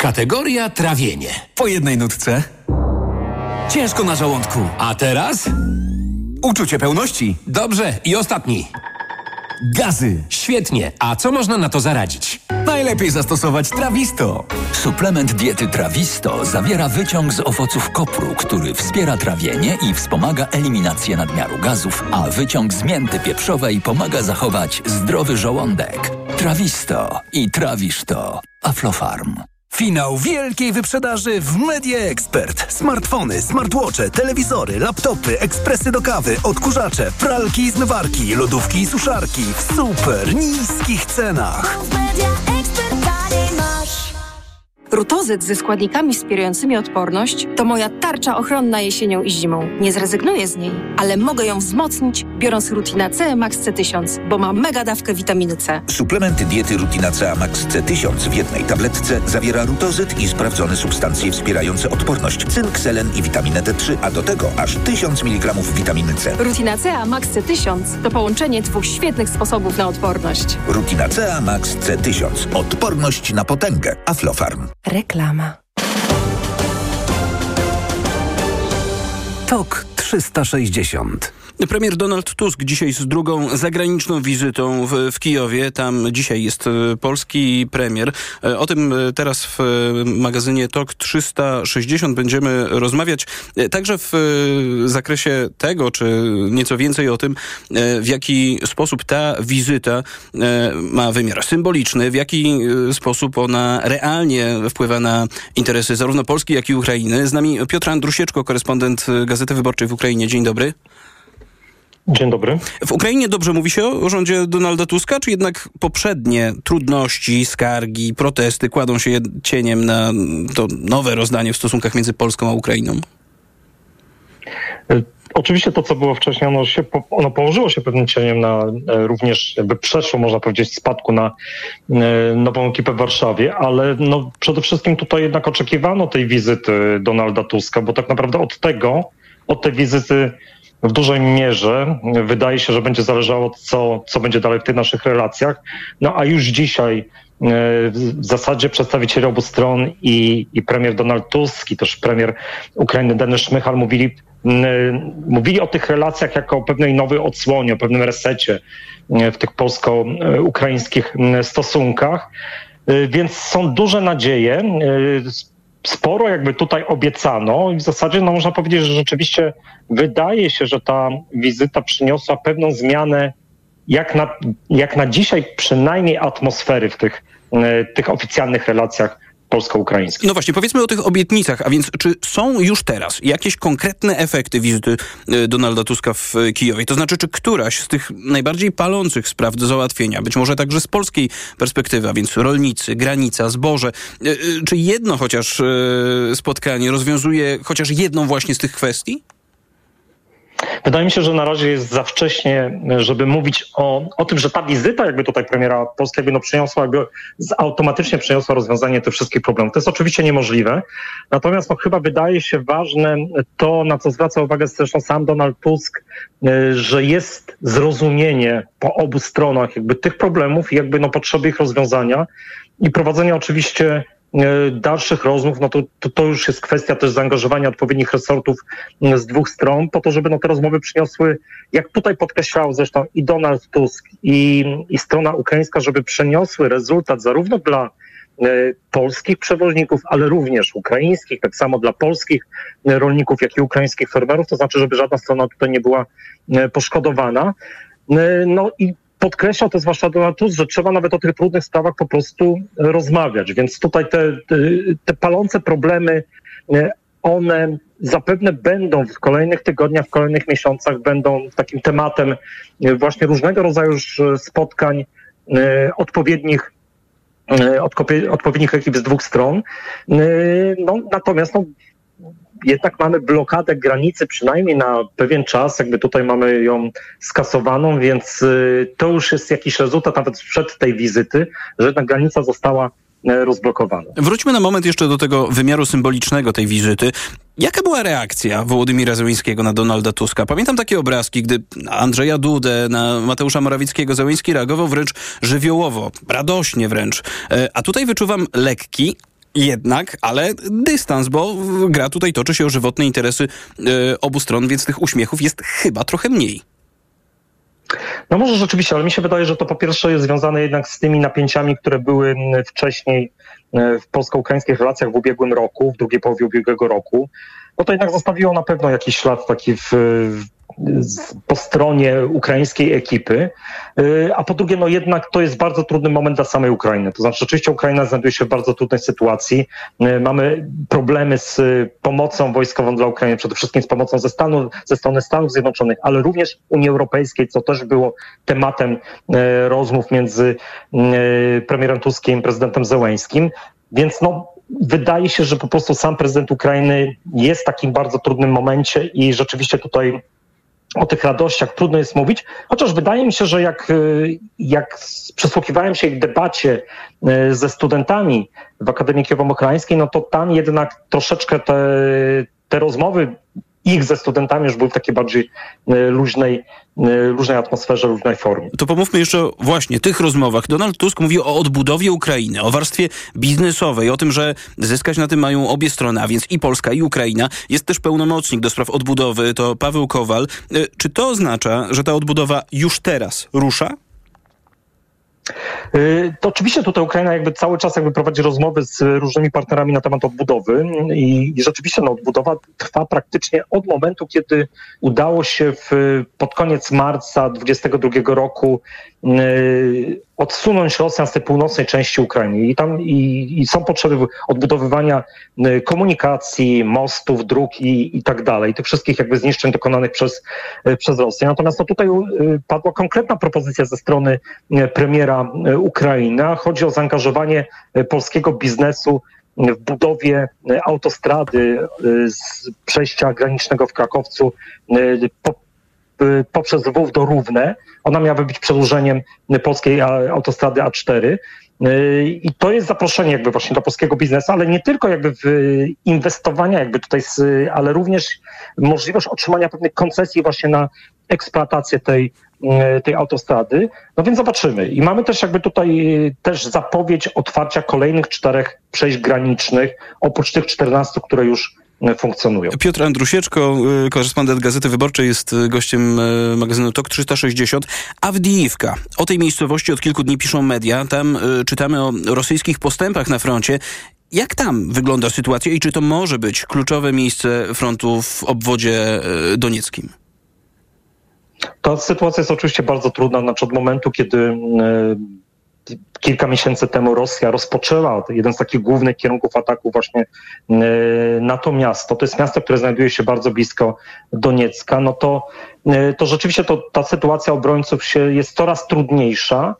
[SPEAKER 23] Kategoria trawienie.
[SPEAKER 19] Po jednej nutce. Ciężko na żołądku.
[SPEAKER 23] A teraz?
[SPEAKER 19] Uczucie pełności.
[SPEAKER 23] Dobrze, i ostatni. Gazy. Świetnie. A co można na to zaradzić?
[SPEAKER 19] Najlepiej zastosować Trawisto.
[SPEAKER 24] Suplement diety Trawisto zawiera wyciąg z owoców kopru, który wspiera trawienie i wspomaga eliminację nadmiaru gazów, a wyciąg z mięty pieprzowej pomaga zachować zdrowy żołądek. Trawisto i trawisz to. Aflofarm.
[SPEAKER 19] Finał wielkiej wyprzedaży w Media Expert. Smartfony, smartwatche, telewizory, laptopy, ekspresy do kawy, odkurzacze, pralki i zmywarki, lodówki i suszarki w super niskich cenach.
[SPEAKER 25] Rutozyt ze składnikami wspierającymi odporność to moja tarcza ochronna jesienią i zimą. Nie zrezygnuję z niej, ale mogę ją wzmocnić, biorąc Rutina C Max C1000, bo ma mega dawkę witaminy C.
[SPEAKER 26] Suplement diety Rutina C Max C1000 w jednej tabletce zawiera rutozyt i sprawdzone substancje wspierające odporność, cynk, selen i witaminę D3, a do tego aż 1000 mg witaminy C.
[SPEAKER 25] Rutina C Max C1000 to połączenie dwóch świetnych sposobów na odporność.
[SPEAKER 26] Rutina C Max C1000. Odporność na potęgę. Aflofarm.
[SPEAKER 25] Reklama.
[SPEAKER 19] TOK 360.
[SPEAKER 1] Premier Donald Tusk dzisiaj z drugą zagraniczną wizytą w, w, Kijowie. Tam dzisiaj jest e, polski premier. E, o tym e, teraz w magazynie TOK 360 będziemy rozmawiać. Także w zakresie tego, czy nieco więcej o tym, w jaki sposób ta wizyta ma wymiar symboliczny, w jaki sposób ona realnie wpływa na interesy zarówno Polski, jak i Ukrainy. Z nami Piotr Andrusieczko, korespondent Gazety Wyborczej w Ukrainie. Dzień dobry.
[SPEAKER 27] Dzień dobry.
[SPEAKER 1] W Ukrainie dobrze mówi się o rządzie Donalda Tuska, czy jednak poprzednie trudności, skargi, protesty kładą się cieniem na to nowe rozdanie w stosunkach między Polską a Ukrainą?
[SPEAKER 27] Oczywiście to, co było wcześniej, ono, się, ono położyło się pewnym cieniem na również, jakby przeszło, można powiedzieć, spadku na nową ekipę w Warszawie, ale no, przede wszystkim tutaj jednak oczekiwano tej wizyty Donalda Tuska, bo tak naprawdę od tego, od tej wizyty w dużej mierze wydaje się, że będzie zależało, co, co będzie dalej w tych naszych relacjach. No a już dzisiaj e, w zasadzie przedstawiciele obu stron i, i premier Donald Tusk i też premier Ukrainy Denis Szmychal mówili, mówili o tych relacjach jako o pewnej nowej odsłonie, o pewnym resecie w tych polsko-ukraińskich stosunkach. E, więc są duże nadzieje e, sporo jakby tutaj obiecano i w zasadzie no, można powiedzieć, że rzeczywiście wydaje się, że ta wizyta przyniosła pewną zmianę jak na, jak na dzisiaj przynajmniej atmosfery w tych, e, tych oficjalnych relacjach polsko-ukraińskich.
[SPEAKER 1] No właśnie, powiedzmy o tych obietnicach, a więc czy są już teraz jakieś konkretne efekty wizyty e, Donalda Tuska w e, Kijowie? To znaczy, czy któraś z tych najbardziej palących spraw do załatwienia, być może także z polskiej perspektywy, a więc rolnicy, granica, zboże, e, czy jedno chociaż spotkanie rozwiązuje chociaż jedną właśnie z tych kwestii?
[SPEAKER 27] Wydaje mi się, że na razie jest za wcześnie, żeby mówić o, o tym, że ta wizyta jakby tutaj premiera polskiego no, przyniosła, jakby automatycznie przyniosła rozwiązanie tych wszystkich problemów. To jest oczywiście niemożliwe. Natomiast no, chyba wydaje się ważne to, na co zwraca uwagę zresztą sam Donald Tusk, e, że jest zrozumienie po obu stronach jakby tych problemów i jakby no, potrzeby ich rozwiązania i prowadzenia oczywiście dalszych rozmów, no to, to, to, już jest kwestia też zaangażowania odpowiednich resortów e, z dwóch stron, po to, żeby no, te rozmowy przyniosły, jak tutaj podkreślał zresztą i Donald Tusk, i, i strona ukraińska, żeby przyniosły rezultat zarówno dla e, polskich przewoźników, ale również ukraińskich, tak samo dla polskich rolników, jak i ukraińskich fermerów, to znaczy, żeby żadna strona tutaj nie była poszkodowana. No i podkreślał to zwłaszcza Donald Tusk, że trzeba nawet o tych trudnych sprawach po prostu rozmawiać. Więc tutaj te, te palące problemy, e, one zapewne będą w kolejnych tygodniach, w kolejnych miesiącach będą takim tematem e, właśnie różnego rodzaju spotkań e, odpowiednich odpowiednich ekip z dwóch stron. No, natomiast no, jednak mamy blokadę granicy przynajmniej na pewien czas, jakby tutaj mamy ją skasowaną, więc y, to już jest jakiś rezultat nawet sprzed tej wizyty, że jednak granica została e, rozblokowana.
[SPEAKER 1] Wróćmy na moment jeszcze do tego wymiaru symbolicznego tej wizyty. Jaka była reakcja Wołodymira Zełńskiego na Donalda Tuska? Pamiętam takie obrazki, gdy Andrzeja Dudę, na Mateusza Morawieckiego Zełński reagował wręcz żywiołowo, radośnie wręcz. E, a tutaj wyczuwam lekki, jednak, ale dystans, bo gra tutaj toczy się o żywotne interesy e, obu stron, więc tych uśmiechów jest chyba trochę mniej.
[SPEAKER 27] No może rzeczywiście, ale mi się wydaje, że to po pierwsze jest związane jednak z tymi napięciami, które były wcześniej w polsko-ukraińskich relacjach w ubiegłym roku, w drugiej połowie ubiegłego roku. No to jednak zostawiło na pewno jakiś ślad taki w, w po stronie ukraińskiej ekipy, y, a po drugie, no jednak to jest bardzo trudny moment dla samej Ukrainy. To znaczy, oczywiście Ukraina znajduje się w bardzo trudnej sytuacji. Y, mamy problemy z pomocą wojskową dla Ukrainy, przede wszystkim z pomocą ze, Stanu, ze strony Stanów Zjednoczonych, ale również Unii Europejskiej, co też było tematem y, rozmów między premierem Tuskiem i prezydentem Zełęńskim. Więc no, wydaje się, że po prostu sam prezydent Ukrainy jest w takim bardzo trudnym momencie i rzeczywiście tutaj o tych radościach trudno jest mówić, chociaż wydaje mi się, że jak, y, jak przysłuchiwałem się ich debacie y, ze studentami w Akademii Kiewowo-Mokorańskiej, no to tam jednak troszeczkę te, te rozmowy ich ze studentami już były w takiej bardziej y, luźnej, luźnej atmosferze, luźnej formie.
[SPEAKER 1] To pomówmy jeszcze o właśnie tych rozmowach. Donald Tusk mówi o odbudowie Ukrainy, o warstwie biznesowej, o tym, że zyskać na tym mają obie strony, a więc i Polska, i Ukraina. Jest też pełnomocnik do spraw odbudowy, to Paweł Kowal. Y, czy to oznacza, że ta odbudowa już teraz rusza?
[SPEAKER 27] Y, to oczywiście tutaj Ukraina jakby cały czas jakby prowadzi rozmowy z różnymi partnerami na temat odbudowy i, rzeczywiście no, odbudowa trwa praktycznie od momentu, kiedy udało się w, pod koniec marca 2022 roku odsunąć Rosjan z tej północnej części Ukrainy. I tam i, i są potrzeby odbudowywania y, komunikacji, mostów, dróg i, i tak dalej, tych wszystkich jakby zniszczeń dokonanych przez, y, przez Rosję. Natomiast no tutaj y, padła konkretna propozycja ze strony premiera Ukrainy. Chodzi o zaangażowanie polskiego biznesu w budowie autostrady z przejścia granicznego w Krakowcu poprzez Lwów do Równe. Ona miałaby być przedłużeniem polskiej autostrady A4. I to jest zaproszenie jakby właśnie do polskiego biznesu, ale nie tylko jakby w inwestowania jakby tutaj, ale również możliwość otrzymania pewnych koncesji właśnie na eksploatację tej, tej autostrady. No więc zobaczymy. I mamy też jakby tutaj też zapowiedź otwarcia kolejnych czterech przejść granicznych, oprócz tych 14, które już funkcjonują.
[SPEAKER 1] Piotr Andrusieczko, y, korespondent Gazety Wyborczej, jest y, gościem y, magazynu TOK 360. Awdijiwka. O tej miejscowości od kilku dni piszą media. Tam czytamy o rosyjskich postępach na froncie. Jak tam wygląda sytuacja i czy to może być kluczowe miejsce frontu w obwodzie donieckim?
[SPEAKER 27] Ta sytuacja jest oczywiście bardzo trudna. Znaczy od momentu, kiedy kilka miesięcy temu Rosja rozpoczęła jeden z takich głównych kierunków ataku właśnie e, na to miasto. To jest miasto, które znajduje się bardzo blisko Doniecka. No to, e, to rzeczywiście to, ta sytuacja obrońców się jest coraz trudniejsza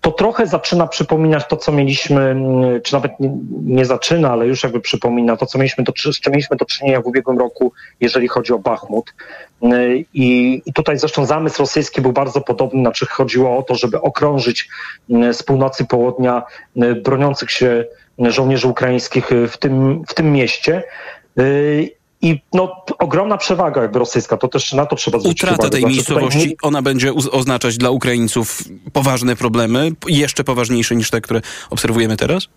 [SPEAKER 27] to trochę zaczyna przypominać to, co mieliśmy, mm, czy nawet nie, nie, zaczyna, ale już jakby przypomina to, co mieliśmy do, z czym mieliśmy do czynienia w ubiegłym roku, jeżeli chodzi o Bachmut. Y, I, I tutaj zresztą zamysł rosyjski był bardzo podobny, znaczy chodziło o to, żeby okrążyć y, z północy południa y, broniących się żołnierzy ukraińskich w tym, w tym mieście. I no, ogromna przewaga jakby rosyjska, to też na to trzeba zwrócić
[SPEAKER 1] Utrata
[SPEAKER 27] uwagę.
[SPEAKER 1] tej
[SPEAKER 27] znaczy,
[SPEAKER 1] miejscowości, nie... ona będzie oznaczać dla Ukraińców poważne problemy, jeszcze poważniejsze niż te, które obserwujemy teraz?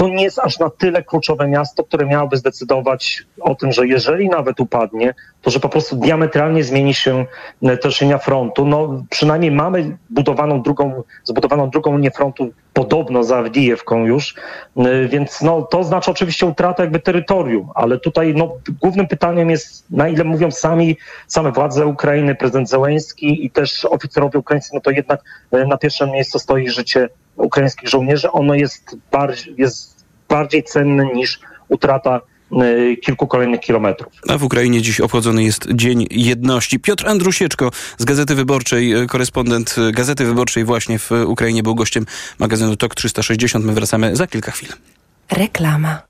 [SPEAKER 27] To nie jest aż na tyle kluczowe miasto, które miałoby zdecydować o tym, że jeżeli nawet upadnie, to że po prostu diametralnie zmieni się e, też frontu. No, przynajmniej mamy budowaną drugą, zbudowaną drugą linię frontu podobno za Awdijewką już, e, więc no, to oznacza oczywiście utratę jakby terytorium, ale tutaj no, głównym pytaniem jest, na ile mówią sami, same władze Ukrainy, prezydent Zełenski i też oficerowie ukraińscy, no to jednak e, na pierwszym miejscu stoi życie ukraińskich żołnierzy. Ono jest bardziej, jest bardziej cenne niż utrata y, kilku kolejnych kilometrów.
[SPEAKER 1] A w Ukrainie dziś obchodzony jest Dzień Jedności. Piotr Andrusieczko z Gazety Wyborczej, y, korespondent Gazety Wyborczej właśnie w Ukrainie był gościem magazynu TOK 360. My wracamy za kilka chwil.
[SPEAKER 28] Reklama.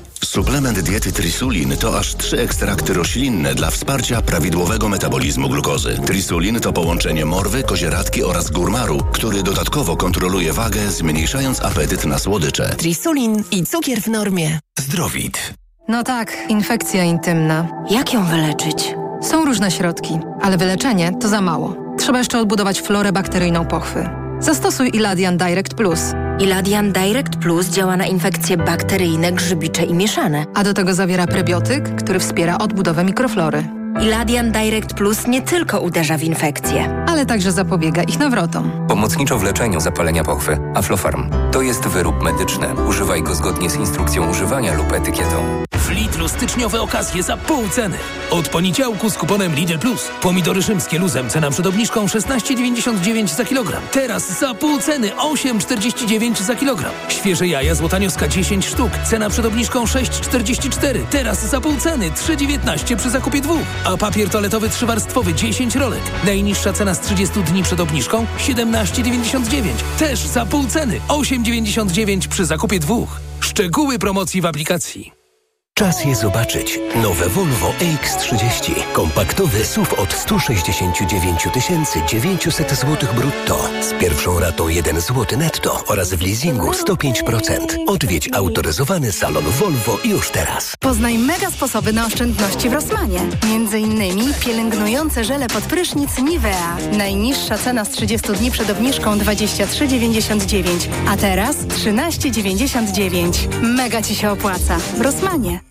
[SPEAKER 29] Suplement diety Trisulin to aż trzy ekstrakty roślinne dla wsparcia prawidłowego metabolizmu glukozy. Trisulin to połączenie morwy, kozieradki oraz górmaru, który dodatkowo kontroluje wagę, zmniejszając apetyt na słodycze.
[SPEAKER 28] Trisulin i cukier w normie.
[SPEAKER 29] Zdrowit.
[SPEAKER 30] No tak, infekcja intymna.
[SPEAKER 31] Jak ją wyleczyć?
[SPEAKER 30] Są różne środki, ale wyleczenie to za mało. Trzeba jeszcze odbudować florę bakteryjną pochwy. Zastosuj Iladian Direct Plus.
[SPEAKER 31] Iladian Direct Plus działa na infekcje bakteryjne, grzybicze i mieszane.
[SPEAKER 30] A do tego zawiera prebiotyk, który wspiera odbudowę mikroflory.
[SPEAKER 31] Iladian Direct Plus nie tylko uderza w infekcje,
[SPEAKER 30] ale także zapobiega ich nawrotom.
[SPEAKER 32] Pomocniczo w leczeniu zapalenia pochwy. Aflofarm. To jest wyrób medyczny. Używaj go zgodnie z instrukcją używania lub etykietą.
[SPEAKER 33] W Lidlu styczniowe okazje za pół ceny. Od poniedziałku z kuponem Lidl Plus. Pomidory rzymskie luzem cena przed obniżką 16,99 za kilogram. Teraz za pół ceny 8,49 za kilogram. Świeże jaja złotanioska 10 sztuk. Cena przed obniżką 6,44. Teraz za pół ceny 3,19 przy zakupie dwóch. A papier toaletowy trzywarstwowy 10 rolek. Najniższa cena z 30 dni przed obniżką 17,99. Też za pół ceny 8,99 przy zakupie dwóch. Szczegóły promocji w aplikacji.
[SPEAKER 34] Czas je zobaczyć. Nowe Volvo EX30. Kompaktowy SUV od 169 900 zł brutto. Z pierwszą ratą 1 zł netto oraz w leasingu 105%. Odwiedź autoryzowany salon Volvo już teraz.
[SPEAKER 35] Poznaj mega sposoby na oszczędności w Rosmanie. Między innymi pielęgnujące żele pod prysznic Nivea. Najniższa cena z 30 dni przed obniżką 23,99. A teraz 13,99. Mega Ci się opłaca. W Rosmanie.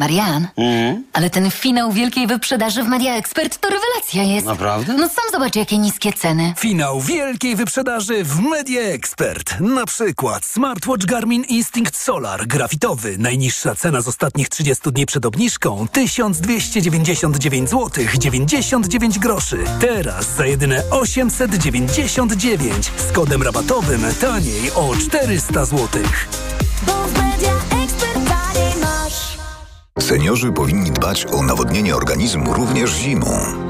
[SPEAKER 31] Marian, ale ten finał wielkiej wyprzedaży w Media Expert to rewelacja jest.
[SPEAKER 36] Naprawdę?
[SPEAKER 31] No sam zobacz, jakie niskie ceny.
[SPEAKER 19] Finał wielkiej wyprzedaży w Media Expert. Na przykład smartwatch Garmin Instinct Solar grafitowy. Najniższa cena z ostatnich 30 dni przed obniżką 1299 zł 99 groszy. Teraz za jedyne 899 z kodem rabatowym taniej o 400 zł.
[SPEAKER 37] Seniorzy powinni dbać o nawodnienie organizmu również zimą.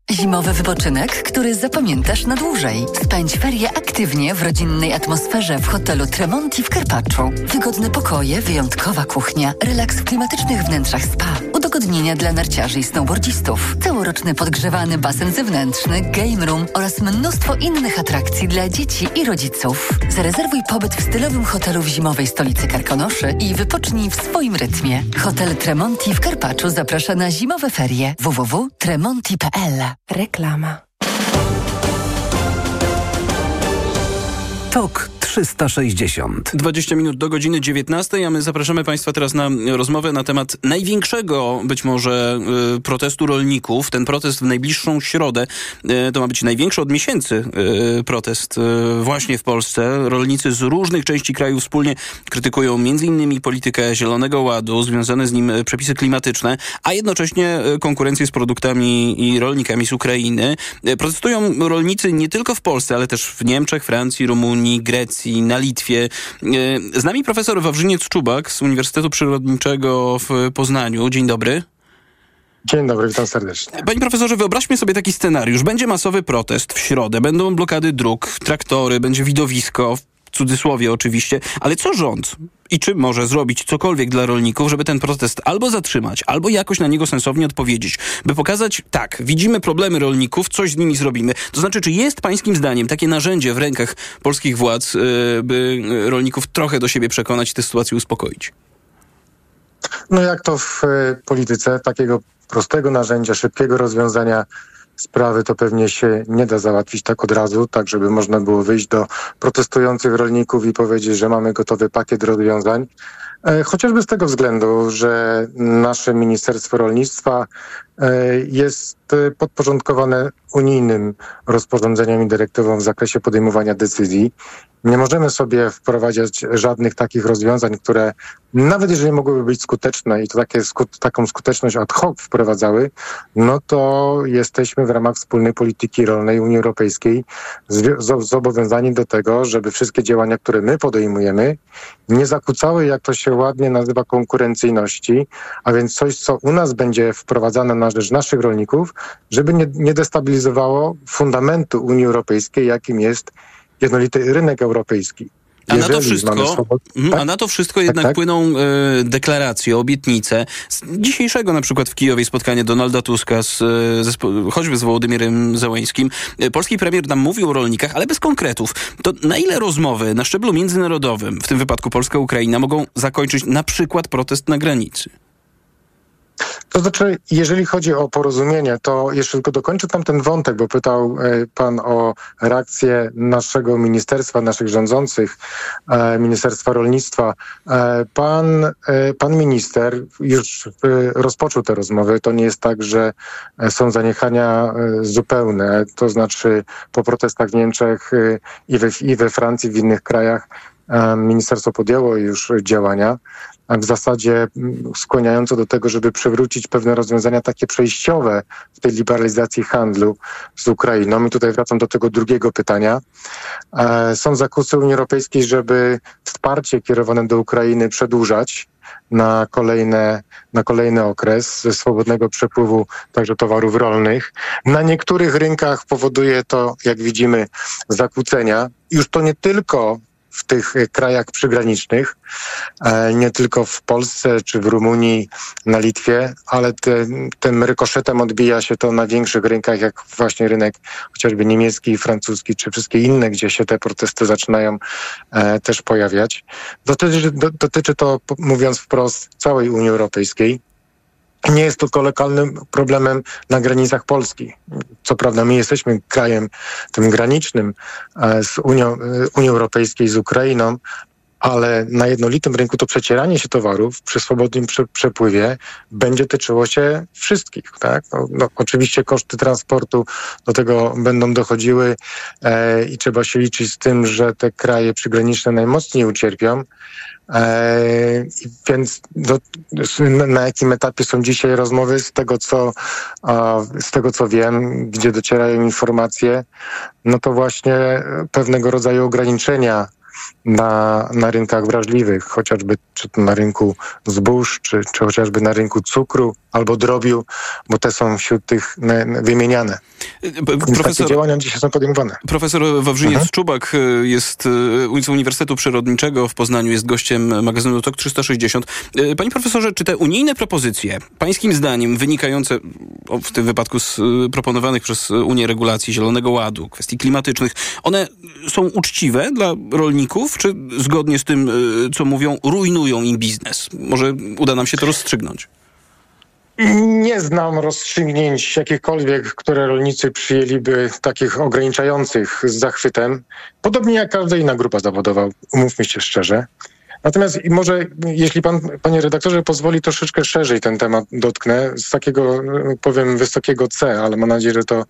[SPEAKER 31] Zimowy wypoczynek, który zapamiętasz na dłużej. Spędź ferie aktywnie w rodzinnej atmosferze w hotelu Tremonti w Karpaczu. Wygodne pokoje, wyjątkowa kuchnia, relaks w klimatycznych wnętrzach spa, udogodnienia dla narciarzy i snowboardzistów, całoroczny podgrzewany basen zewnętrzny, game room oraz mnóstwo innych atrakcji dla dzieci i rodziców. Zarezerwuj pobyt w stylowym hotelu w zimowej stolicy Karkonoszy i wypocznij w swoim rytmie. Hotel Tremonti w Karpaczu zaprasza na zimowe ferie www.tremonti.pl
[SPEAKER 28] Reklama.
[SPEAKER 19] TOK 360.
[SPEAKER 1] 20 minut do godziny 19, a my zapraszamy Państwa teraz na rozmowę na temat największego być może y, protestu rolników. Ten protest w najbliższą środę y, to ma być największy od miesięcy y, protest właśnie w Polsce. Rolnicy z różnych części kraju wspólnie krytykują m.in. politykę Zielonego Ładu, związane z nim przepisy klimatyczne, a jednocześnie konkurencję z produktami i rolnikami z Ukrainy. Protestują rolnicy nie tylko w Polsce, ale też w Niemczech, Francji, Rumunii, Grecji, na Litwie. E, Z nami profesor Wawrzyniec-Czubak z Uniwersytetu Przyrodniczego w Poznaniu. Dzień dobry.
[SPEAKER 38] Dzień dobry, witam serdecznie.
[SPEAKER 1] Panie profesorze, wyobraźmy sobie taki scenariusz. Będzie masowy protest w środę, będą blokady dróg, traktory, będzie widowisko, w cudzysłowie oczywiście, ale co rząd i czy może zrobić cokolwiek dla rolników, żeby ten protest albo zatrzymać, albo jakoś na niego sensownie odpowiedzieć, by pokazać, tak, widzimy problemy rolników, coś z nimi zrobimy. To znaczy, czy jest pańskim zdaniem takie narzędzie w rękach polskich władz, yy, by rolników trochę do siebie przekonać i tę sytuację uspokoić?
[SPEAKER 38] No jak to w e, polityce, takiego prostego narzędzia, szybkiego rozwiązania sprawy to pewnie się nie da załatwić tak od razu, tak żeby można było wyjść do protestujących rolników i powiedzieć, że mamy gotowy pakiet rozwiązań. E, Chociażby z tego względu, że nasze Ministerstwo Rolnictwa e, jest e, podporządkowane unijnym rozporządzeniem i dyrektywą w zakresie podejmowania decyzji. Nie możemy sobie wprowadzać żadnych takich rozwiązań, które nawet jeżeli mogłyby być skuteczne i to takie, taką skuteczność ad hoc wprowadzały, no to jesteśmy w ramach wspólnej polityki rolnej Unii Europejskiej zobowiązani do tego, żeby wszystkie działania, które my podejmujemy, nie zakłócały, jak to się ładnie nazywa, konkurencyjności, a więc coś, co u nas będzie wprowadzane na rzecz naszych rolników, żeby nie, nie destabilizowało fundamentu Unii Europejskiej, jakim jest jednolity rynek europejski.
[SPEAKER 1] A na, to wszystko, Mhm,
[SPEAKER 38] Tak?
[SPEAKER 1] a na to wszystko jednak
[SPEAKER 38] tak.
[SPEAKER 1] płyną e, deklaracje, obietnice. Z dzisiejszego na przykład w Kijowie spotkanie Donalda Tuska z, e, ze, choćby z Wołodymyrem Zełańskim. E, Polski premier nam mówił o rolnikach, ale bez konkretów. To na ile rozmowy na szczeblu międzynarodowym, w tym wypadku Polska-Ukraina, mogą zakończyć na przykład protest na granicy?
[SPEAKER 38] To znaczy, jeżeli chodzi o porozumienie, to jeszcze tylko dokończę tam ten wątek, bo pytał e, pan o reakcję naszego ministerstwa, naszych rządzących, e, Ministerstwa Rolnictwa. E, Pan, pan minister już rozpoczął te rozmowy. To nie jest tak, że są zaniechania zupełne. To znaczy po protestach w Niemczech i we, i we Francji, w innych krajach ministerstwo podjęło już działania a w zasadzie skłaniające do tego, żeby przywrócić pewne rozwiązania takie przejściowe w tej liberalizacji handlu z Ukrainą. I tutaj wracam do tego drugiego pytania. E, Są zakusy Unii Europejskiej, żeby wsparcie kierowane do Ukrainy przedłużać na kolejne, na kolejny okres swobodnego przepływu także towarów rolnych. Na niektórych rynkach powoduje to, jak widzimy, zakłócenia. Już to nie tylko w tych krajach przygranicznych, e, nie tylko w Polsce czy w Rumunii, na Litwie, ale te, tym rykoszetem odbija się to na większych rynkach, jak właśnie rynek chociażby niemiecki, francuski, czy wszystkie inne, gdzie się te protesty zaczynają e, też pojawiać. Dotyczy, do, dotyczy to, mówiąc wprost, całej Unii Europejskiej. Nie jest tylko lokalnym problemem na granicach Polski. Co prawda my jesteśmy krajem tym granicznym e, z Unią, e, Unii Europejskiej, z Ukrainą, ale na jednolitym rynku to przecieranie się towarów przy swobodnym prze, przepływie będzie tyczyło się wszystkich. Tak? No, no, oczywiście koszty transportu do tego będą dochodziły e, i trzeba się liczyć z tym, że te kraje przygraniczne najmocniej ucierpią. E, więc do, na, jakim etapie są dzisiaj rozmowy? Z tego, co, z tego, co wiem, gdzie docierają informacje, no to właśnie pewnego rodzaju ograniczenia na, na rynkach wrażliwych, chociażby czy to na rynku zbóż, czy, czy chociażby na rynku cukru albo drobiu, bo te są wśród tych na- na- wymieniane. Więc takie działania dzisiaj są podejmowane.
[SPEAKER 1] Profesor Wawrzyniec Czubak y, jest y, z Uniwersytetu Przyrodniczego w Poznaniu, jest gościem magazynu TOK 360. Y, Panie profesorze, czy te unijne propozycje, pańskim zdaniem wynikające w tym wypadku z y, proponowanych przez Unię regulacji Zielonego Ładu, kwestii klimatycznych, one są uczciwe dla rolników, czy zgodnie z tym, y, co mówią, rujnują im biznes? Może uda nam się to rozstrzygnąć.
[SPEAKER 38] Nie znam rozstrzygnięć jakichkolwiek, które rolnicy przyjęliby takich ograniczających z zachwytem. Podobnie jak każda inna grupa zawodowa, umówmy się szczerze. Natomiast może, jeśli pan, panie redaktorze, pozwoli, troszeczkę szerzej ten temat dotknę, z takiego, e, powiem, wysokiego C, ale mam nadzieję, że to,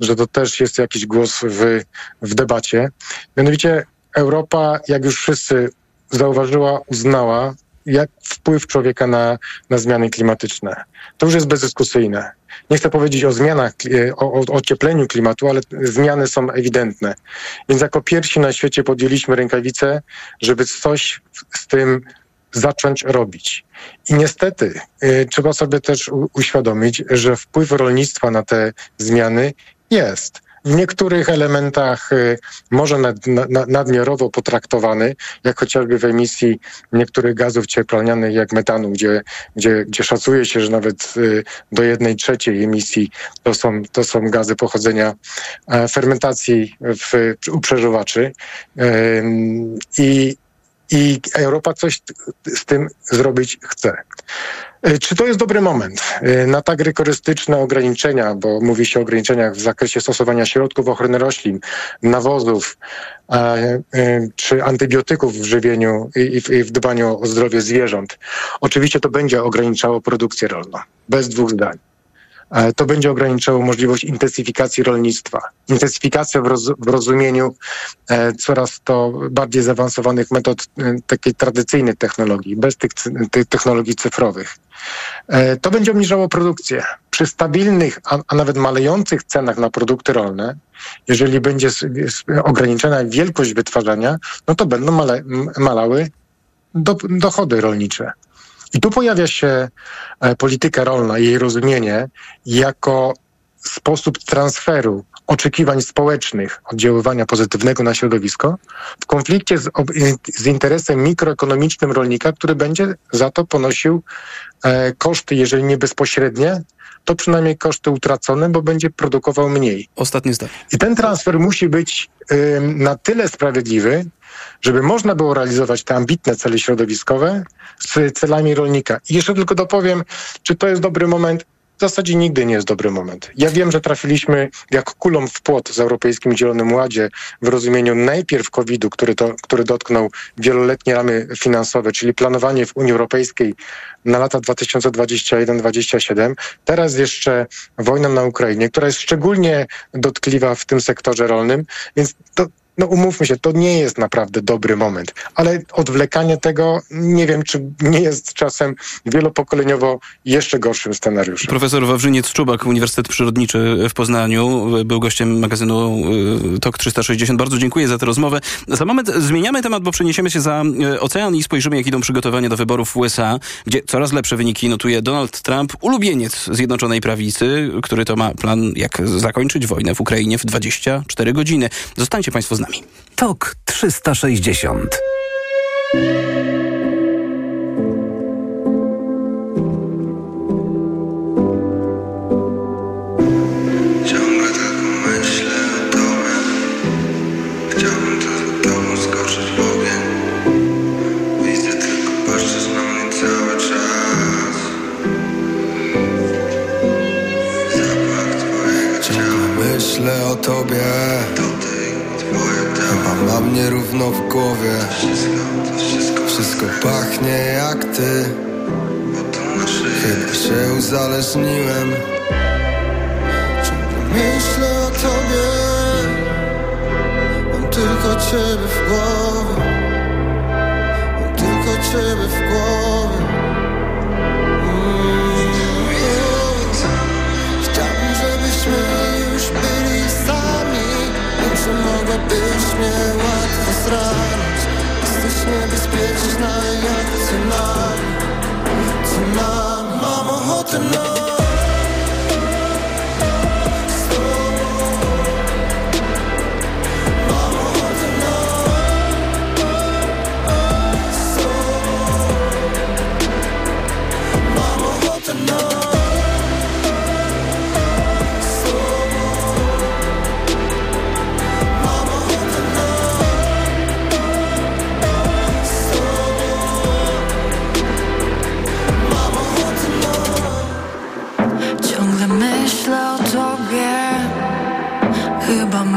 [SPEAKER 38] że to też jest jakiś głos w, w debacie. Mianowicie Europa, jak już wszyscy zauważyła, uznała, jak wpływ człowieka na, na zmiany klimatyczne. To już jest bezdyskusyjne. Nie chcę powiedzieć o zmianach, o, o ociepleniu klimatu, ale zmiany są ewidentne. Więc jako pierwsi na świecie podjęliśmy rękawice, żeby coś z tym zacząć robić. I niestety y, trzeba sobie też u, uświadomić, że wpływ rolnictwa na te zmiany jest. W niektórych elementach y, może nad, na, nadmiarowo potraktowany, jak chociażby w emisji niektórych gazów cieplarnianych, jak metanu, gdzie, gdzie, gdzie szacuje się, że nawet y, do jednej trzeciej emisji to są, to są gazy pochodzenia e, fermentacji w, u przeżuwaczy. I, i Europa coś z tym zrobić chce. Y, Czy to jest dobry moment y, na tak rygorystyczne ograniczenia, bo mówi się o ograniczeniach w zakresie stosowania środków ochrony roślin, nawozów e, e, czy antybiotyków w żywieniu i, w- dbaniu o zdrowie zwierząt? Oczywiście to będzie ograniczało produkcję rolną, bez dwóch zdań. e, to będzie ograniczało możliwość intensyfikacji rolnictwa. Intensyfikacja w, roz, w rozumieniu e, coraz to bardziej zaawansowanych metod e, takiej tradycyjnej technologii, bez tych, tych technologii cyfrowych. E, To będzie obniżało produkcję. Przy stabilnych, a, a nawet malejących cenach na produkty rolne, jeżeli będzie ograniczona wielkość wytwarzania, no to będą male, malały do, dochody rolnicze. I tu pojawia się e, polityka rolna i jej rozumienie jako sposób transferu oczekiwań społecznych oddziaływania pozytywnego na środowisko w konflikcie z, z interesem mikroekonomicznym rolnika, który będzie za to ponosił e, koszty, jeżeli nie bezpośrednie, to przynajmniej koszty utracone, bo będzie produkował mniej.
[SPEAKER 1] Ostatnie zdanie.
[SPEAKER 38] I ten transfer musi być ym, na tyle sprawiedliwy, żeby można było realizować te ambitne cele środowiskowe z celami rolnika. I jeszcze tylko dopowiem, czy to jest dobry moment. W zasadzie nigdy nie jest dobry moment. Ja wiem, że trafiliśmy jak kulą w płot z Europejskim Zielonym Ładzie w rozumieniu najpierw COVID-u, który, to, który dotknął wieloletnie ramy finansowe, czyli planowanie w Unii Europejskiej na lata 2021-2027. Teraz jeszcze wojna na Ukrainie, która jest szczególnie dotkliwa w tym sektorze rolnym, więc to, no umówmy się, to nie jest naprawdę dobry moment. Ale odwlekanie tego, nie wiem, czy nie jest czasem wielopokoleniowo jeszcze gorszym scenariuszem.
[SPEAKER 1] Profesor Wawrzyniec Czubak, Uniwersytet Przyrodniczy w Poznaniu, był gościem magazynu y, TOK 360. Bardzo dziękuję za tę rozmowę. Za moment zmieniamy temat, bo przeniesiemy się za y, ocean i spojrzymy, jak idą przygotowania do wyborów w USA, gdzie coraz lepsze wyniki notuje Donald Trump, ulubieniec Zjednoczonej Prawicy, który to ma plan, jak zakończyć wojnę w Ukrainie w 24 godziny. Zostańcie Państwo z nami.
[SPEAKER 19] TOK 360.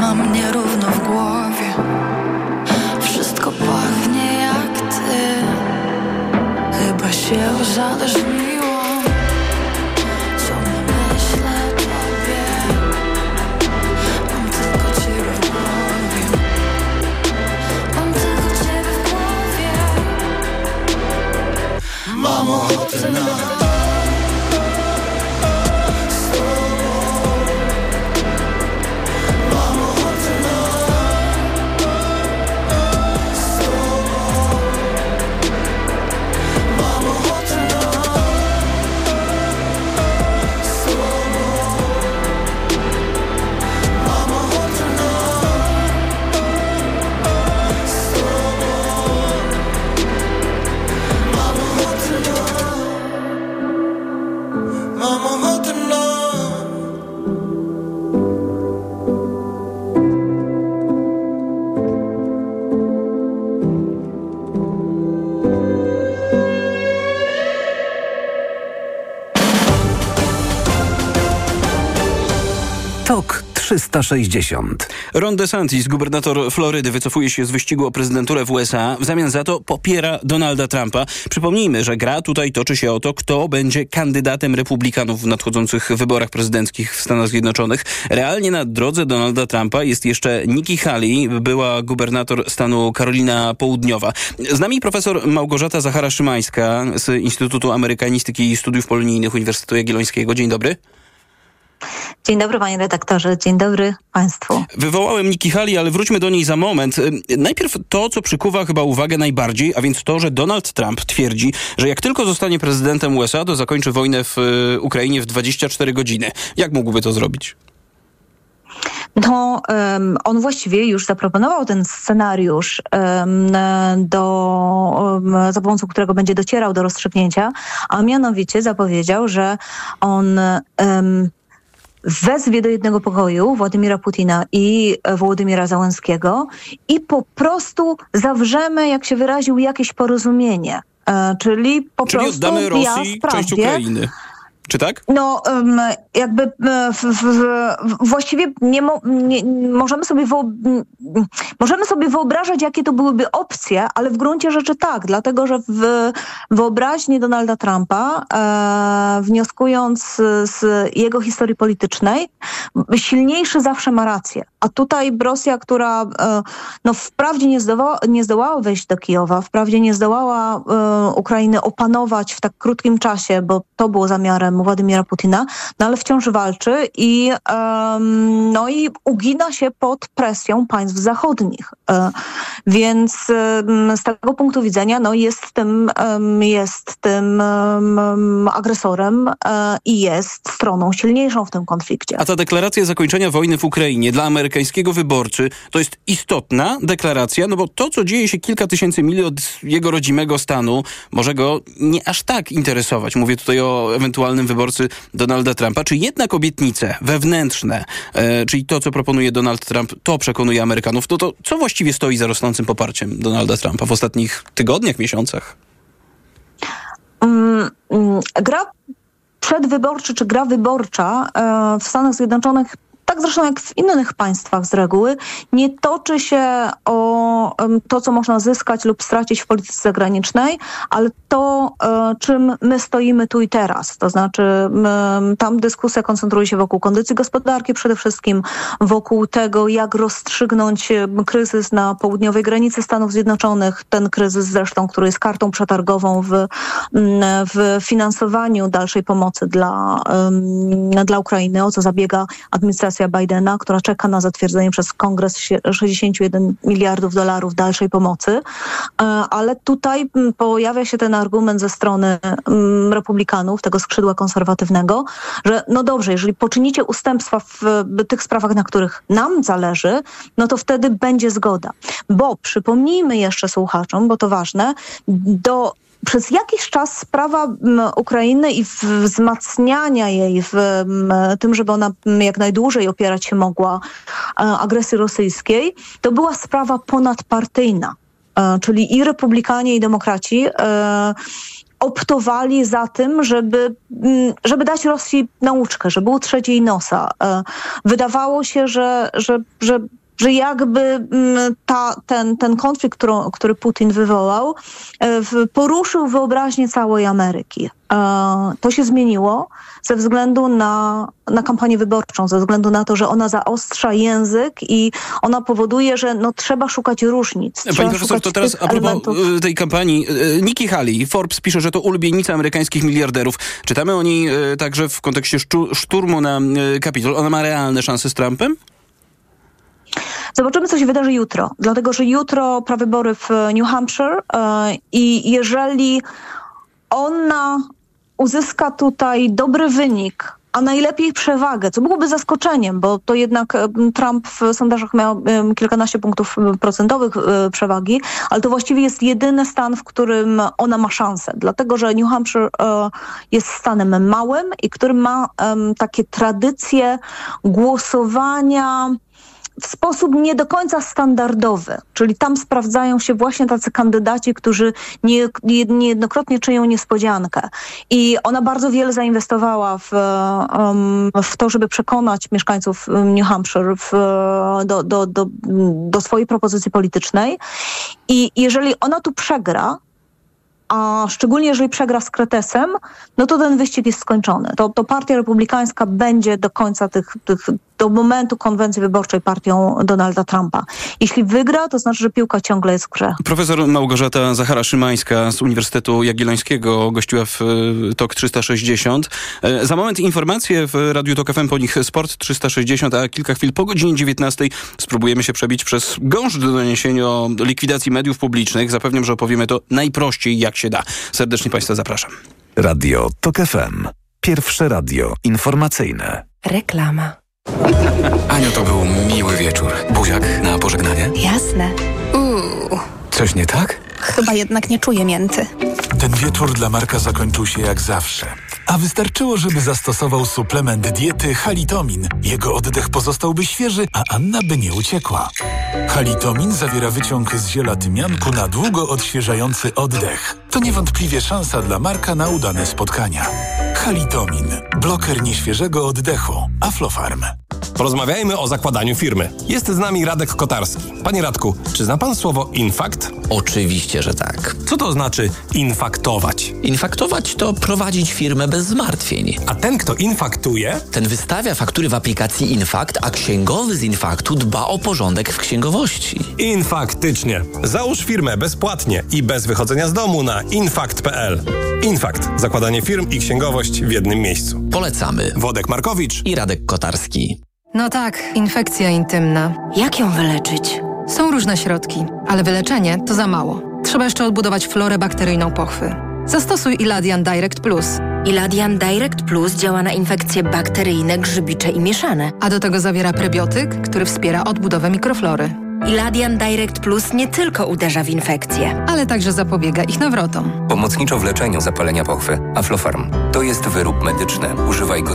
[SPEAKER 39] mam nierówno w głowie. Wszystko pachnie jak ty. Chyba się
[SPEAKER 40] uzależniłam Ciągle myślę o tobie? Mam tylko ciebie w głowie. Mam tylko ciebie w głowie.
[SPEAKER 39] Mam ochotę na
[SPEAKER 19] 360.
[SPEAKER 1] Ron DeSantis, gubernator Florydy, wycofuje się z wyścigu o prezydenturę w USA. W zamian za to popiera Donalda Trumpa. Przypomnijmy, że gra tutaj toczy się o to, kto będzie kandydatem republikanów w nadchodzących wyborach prezydenckich w Stanach Zjednoczonych. Realnie na drodze Donalda Trumpa jest jeszcze Nikki Haley, była gubernator stanu Karolina Południowa. Z nami profesor Małgorzata Zachara-Szymańska z Instytutu Amerykanistyki i Studiów Polonijnych Uniwersytetu Jagiellońskiego. Dzień dobry.
[SPEAKER 41] Dzień dobry panie redaktorze, dzień dobry państwu.
[SPEAKER 1] Wywołałem Nikki Haley, ale wróćmy do niej za moment. Najpierw to, co przykuwa chyba uwagę najbardziej, a więc to, że Donald Trump twierdzi, że jak tylko zostanie prezydentem USA, to zakończy wojnę w y, Ukrainie w 24 godziny. Jak mógłby to zrobić?
[SPEAKER 41] No, um, on właściwie już zaproponował ten scenariusz, um, do, um, za pomocą którego będzie docierał do rozstrzygnięcia, a mianowicie zapowiedział, że on wezwie do jednego pokoju Władimira Putina i Wołodymira Załęskiego i po prostu zawrzemy, jak się wyraził, jakieś porozumienie. E, czyli po
[SPEAKER 1] Czyli
[SPEAKER 41] prostu
[SPEAKER 1] oddamy
[SPEAKER 41] ja
[SPEAKER 1] Rosji
[SPEAKER 41] wprawdzie,
[SPEAKER 1] część Ukrainy. Czy tak?
[SPEAKER 41] No, jakby e, właściwie nie, mo, nie możemy, sobie możemy sobie wyobrażać, jakie to byłyby opcje, ale w gruncie rzeczy tak, dlatego że w wyobraźni Donalda Trumpa, e, wnioskując z, z jego historii politycznej, silniejszy zawsze ma rację. A tutaj Rosja, która e, no, wprawdzie nie zdołała, nie zdołała wejść do Kijowa, wprawdzie nie zdołała e, Ukrainy opanować w tak krótkim czasie, bo to było zamiarem Władimira Putina, no ale wciąż walczy i, no, i ugina się pod presją państw zachodnich. E, więc z tego punktu widzenia no, jest tym, jest tym em, agresorem e, i jest stroną silniejszą w tym konflikcie.
[SPEAKER 1] A ta deklaracja zakończenia wojny w Ukrainie dla amerykańskiego wyborcy to jest istotna deklaracja, no bo to, co dzieje się kilka tysięcy mil od jego rodzimego stanu, może go nie aż tak interesować. Mówię tutaj o ewentualnym wyborcy Donalda Trumpa. Czy jednak obietnice wewnętrzne, e, czyli to, co proponuje Donald Trump, to przekonuje Amerykanów, no to co właściwie stoi za rosnącym poparciem Donalda Trumpa w ostatnich tygodniach, miesiącach?
[SPEAKER 41] Mm, gra przedwyborcza czy gra wyborcza e, w Stanach Zjednoczonych tak zresztą jak w innych państwach z reguły, nie toczy się o to, co można zyskać lub stracić w polityce zagranicznej, ale to, e, czym my stoimy tu i teraz. To znaczy, tam dyskusja koncentruje się wokół kondycji gospodarki przede wszystkim, wokół tego, jak rozstrzygnąć kryzys na południowej granicy Stanów Zjednoczonych. Ten kryzys zresztą, który jest kartą przetargową w, w finansowaniu dalszej pomocy dla, dla Ukrainy, o co zabiega administracja Bidena, która czeka na zatwierdzenie przez Kongres sie- 61 miliardów dolarów dalszej pomocy. E, Ale tutaj m, pojawia się ten argument ze strony m, republikanów, tego skrzydła konserwatywnego, że no dobrze, jeżeli poczynicie ustępstwa w tych sprawach, na których nam zależy, no to wtedy będzie zgoda. Bo przypomnijmy jeszcze słuchaczom, bo to ważne, do przez jakiś czas sprawa Ukrainy i wzmacniania jej w tym, żeby ona jak najdłużej opierać się mogła e, agresji rosyjskiej, to była sprawa ponadpartyjna. E, Czyli i republikanie, i demokraci e, optowali za tym, żeby, żeby dać Rosji nauczkę, żeby utrzeć jej nosa. Wydawało się, że, że, że że jakby mm, ta, ten, ten konflikt, którą, który Putin wywołał, e, poruszył wyobraźnię całej Ameryki. E, To się zmieniło ze względu na, na kampanię wyborczą, ze względu na to, że ona zaostrza język i ona powoduje, że no, trzeba szukać różnic.
[SPEAKER 1] Pani
[SPEAKER 41] trzeba
[SPEAKER 1] profesor,
[SPEAKER 41] szukać
[SPEAKER 1] to teraz a propos
[SPEAKER 41] elementów.
[SPEAKER 1] e, tej kampanii. Nikki Haley, Forbes pisze, że to ulubienica amerykańskich miliarderów. Czytamy o niej także w kontekście szturmu na Kapitol. Ona ma realne szanse z Trumpem?
[SPEAKER 41] Zobaczymy, co się wydarzy jutro, dlatego że jutro prawybory w New Hampshire e, i jeżeli ona uzyska tutaj dobry wynik, a najlepiej przewagę, co byłoby zaskoczeniem, bo to jednak em, Trump w sondażach miał kilkanaście punktów procentowych e, przewagi, ale to właściwie jest jedyny stan, w którym ona ma szansę, dlatego że New Hampshire e, jest stanem małym i który ma takie tradycje głosowania w sposób nie do końca standardowy, czyli tam sprawdzają się właśnie tacy kandydaci, którzy nie, nie, niejednokrotnie czynią niespodziankę. I ona bardzo wiele zainwestowała w, w to, żeby przekonać mieszkańców New Hampshire w, do, do, do, do swojej propozycji politycznej. I jeżeli ona tu przegra, a szczególnie jeżeli przegra z Kretesem, no to ten wyścig jest skończony. To, to partia republikańska będzie do końca tych, tych, do momentu konwencji wyborczej partią Donalda Trumpa. Jeśli wygra, to znaczy, że piłka ciągle jest w grze.
[SPEAKER 1] Profesor Małgorzata Zachara-Szymańska z Uniwersytetu Jagiellońskiego gościła w e, TOK 360. E, Za moment informacje w Radiu TOK FM, po nich Sport 360, a kilka chwil po godzinie 19 spróbujemy się przebić przez gąszcz do doniesienia o likwidacji mediów publicznych. Zapewniam, że opowiemy to najprościej, jak się da. Serdecznie Państwa zapraszam.
[SPEAKER 42] Radio TOK FM. Pierwsze radio informacyjne.
[SPEAKER 28] Reklama.
[SPEAKER 32] Aniu, to był miły wieczór. Buziak na pożegnanie?
[SPEAKER 36] Jasne. Uuu,
[SPEAKER 32] Coś nie tak?
[SPEAKER 36] Chyba jednak nie czuję mięty.
[SPEAKER 19] Ten wieczór dla Marka zakończył się jak zawsze. A wystarczyło, żeby zastosował suplement diety Halitomin. Jego oddech pozostałby świeży, a Anna by nie uciekła. Halitomin zawiera wyciąg z ziela tymianku na długo odświeżający oddech. To niewątpliwie szansa dla Marka na udane spotkania. Halitomin. Bloker nieświeżego oddechu. Aflofarm.
[SPEAKER 43] Porozmawiajmy o zakładaniu firmy. Jest z nami Radek Kotarski. Panie Radku, czy zna pan słowo infakt?
[SPEAKER 44] Oczywiście, że tak.
[SPEAKER 43] Co to znaczy infaktować?
[SPEAKER 44] Infaktować to prowadzić firmę bez zmartwień.
[SPEAKER 43] A ten, kto infaktuje?
[SPEAKER 44] Ten wystawia faktury w aplikacji Infakt, a księgowy z Infaktu dba o porządek w księgowości.
[SPEAKER 43] Infaktycznie. Załóż firmę bezpłatnie i bez wychodzenia z domu na infakt.pl. Infakt. Zakładanie firm i księgowość w jednym miejscu.
[SPEAKER 44] Polecamy.
[SPEAKER 43] Wodek Markowicz
[SPEAKER 44] i Radek Kotarski.
[SPEAKER 30] No tak, infekcja intymna.
[SPEAKER 45] Jak ją wyleczyć?
[SPEAKER 30] Są różne środki, ale wyleczenie to za mało. Trzeba jeszcze odbudować florę bakteryjną pochwy. Zastosuj Iladian Direct Plus.
[SPEAKER 45] Iladian Direct Plus działa na infekcje bakteryjne, grzybicze i mieszane.
[SPEAKER 30] A do tego zawiera prebiotyk, który wspiera odbudowę mikroflory.
[SPEAKER 45] Iladian Direct Plus nie tylko uderza w infekcje,
[SPEAKER 30] ale także zapobiega ich nawrotom.
[SPEAKER 32] Pomocniczo w leczeniu zapalenia pochwy. Aflofarm. To jest wyrób medyczny. Używaj go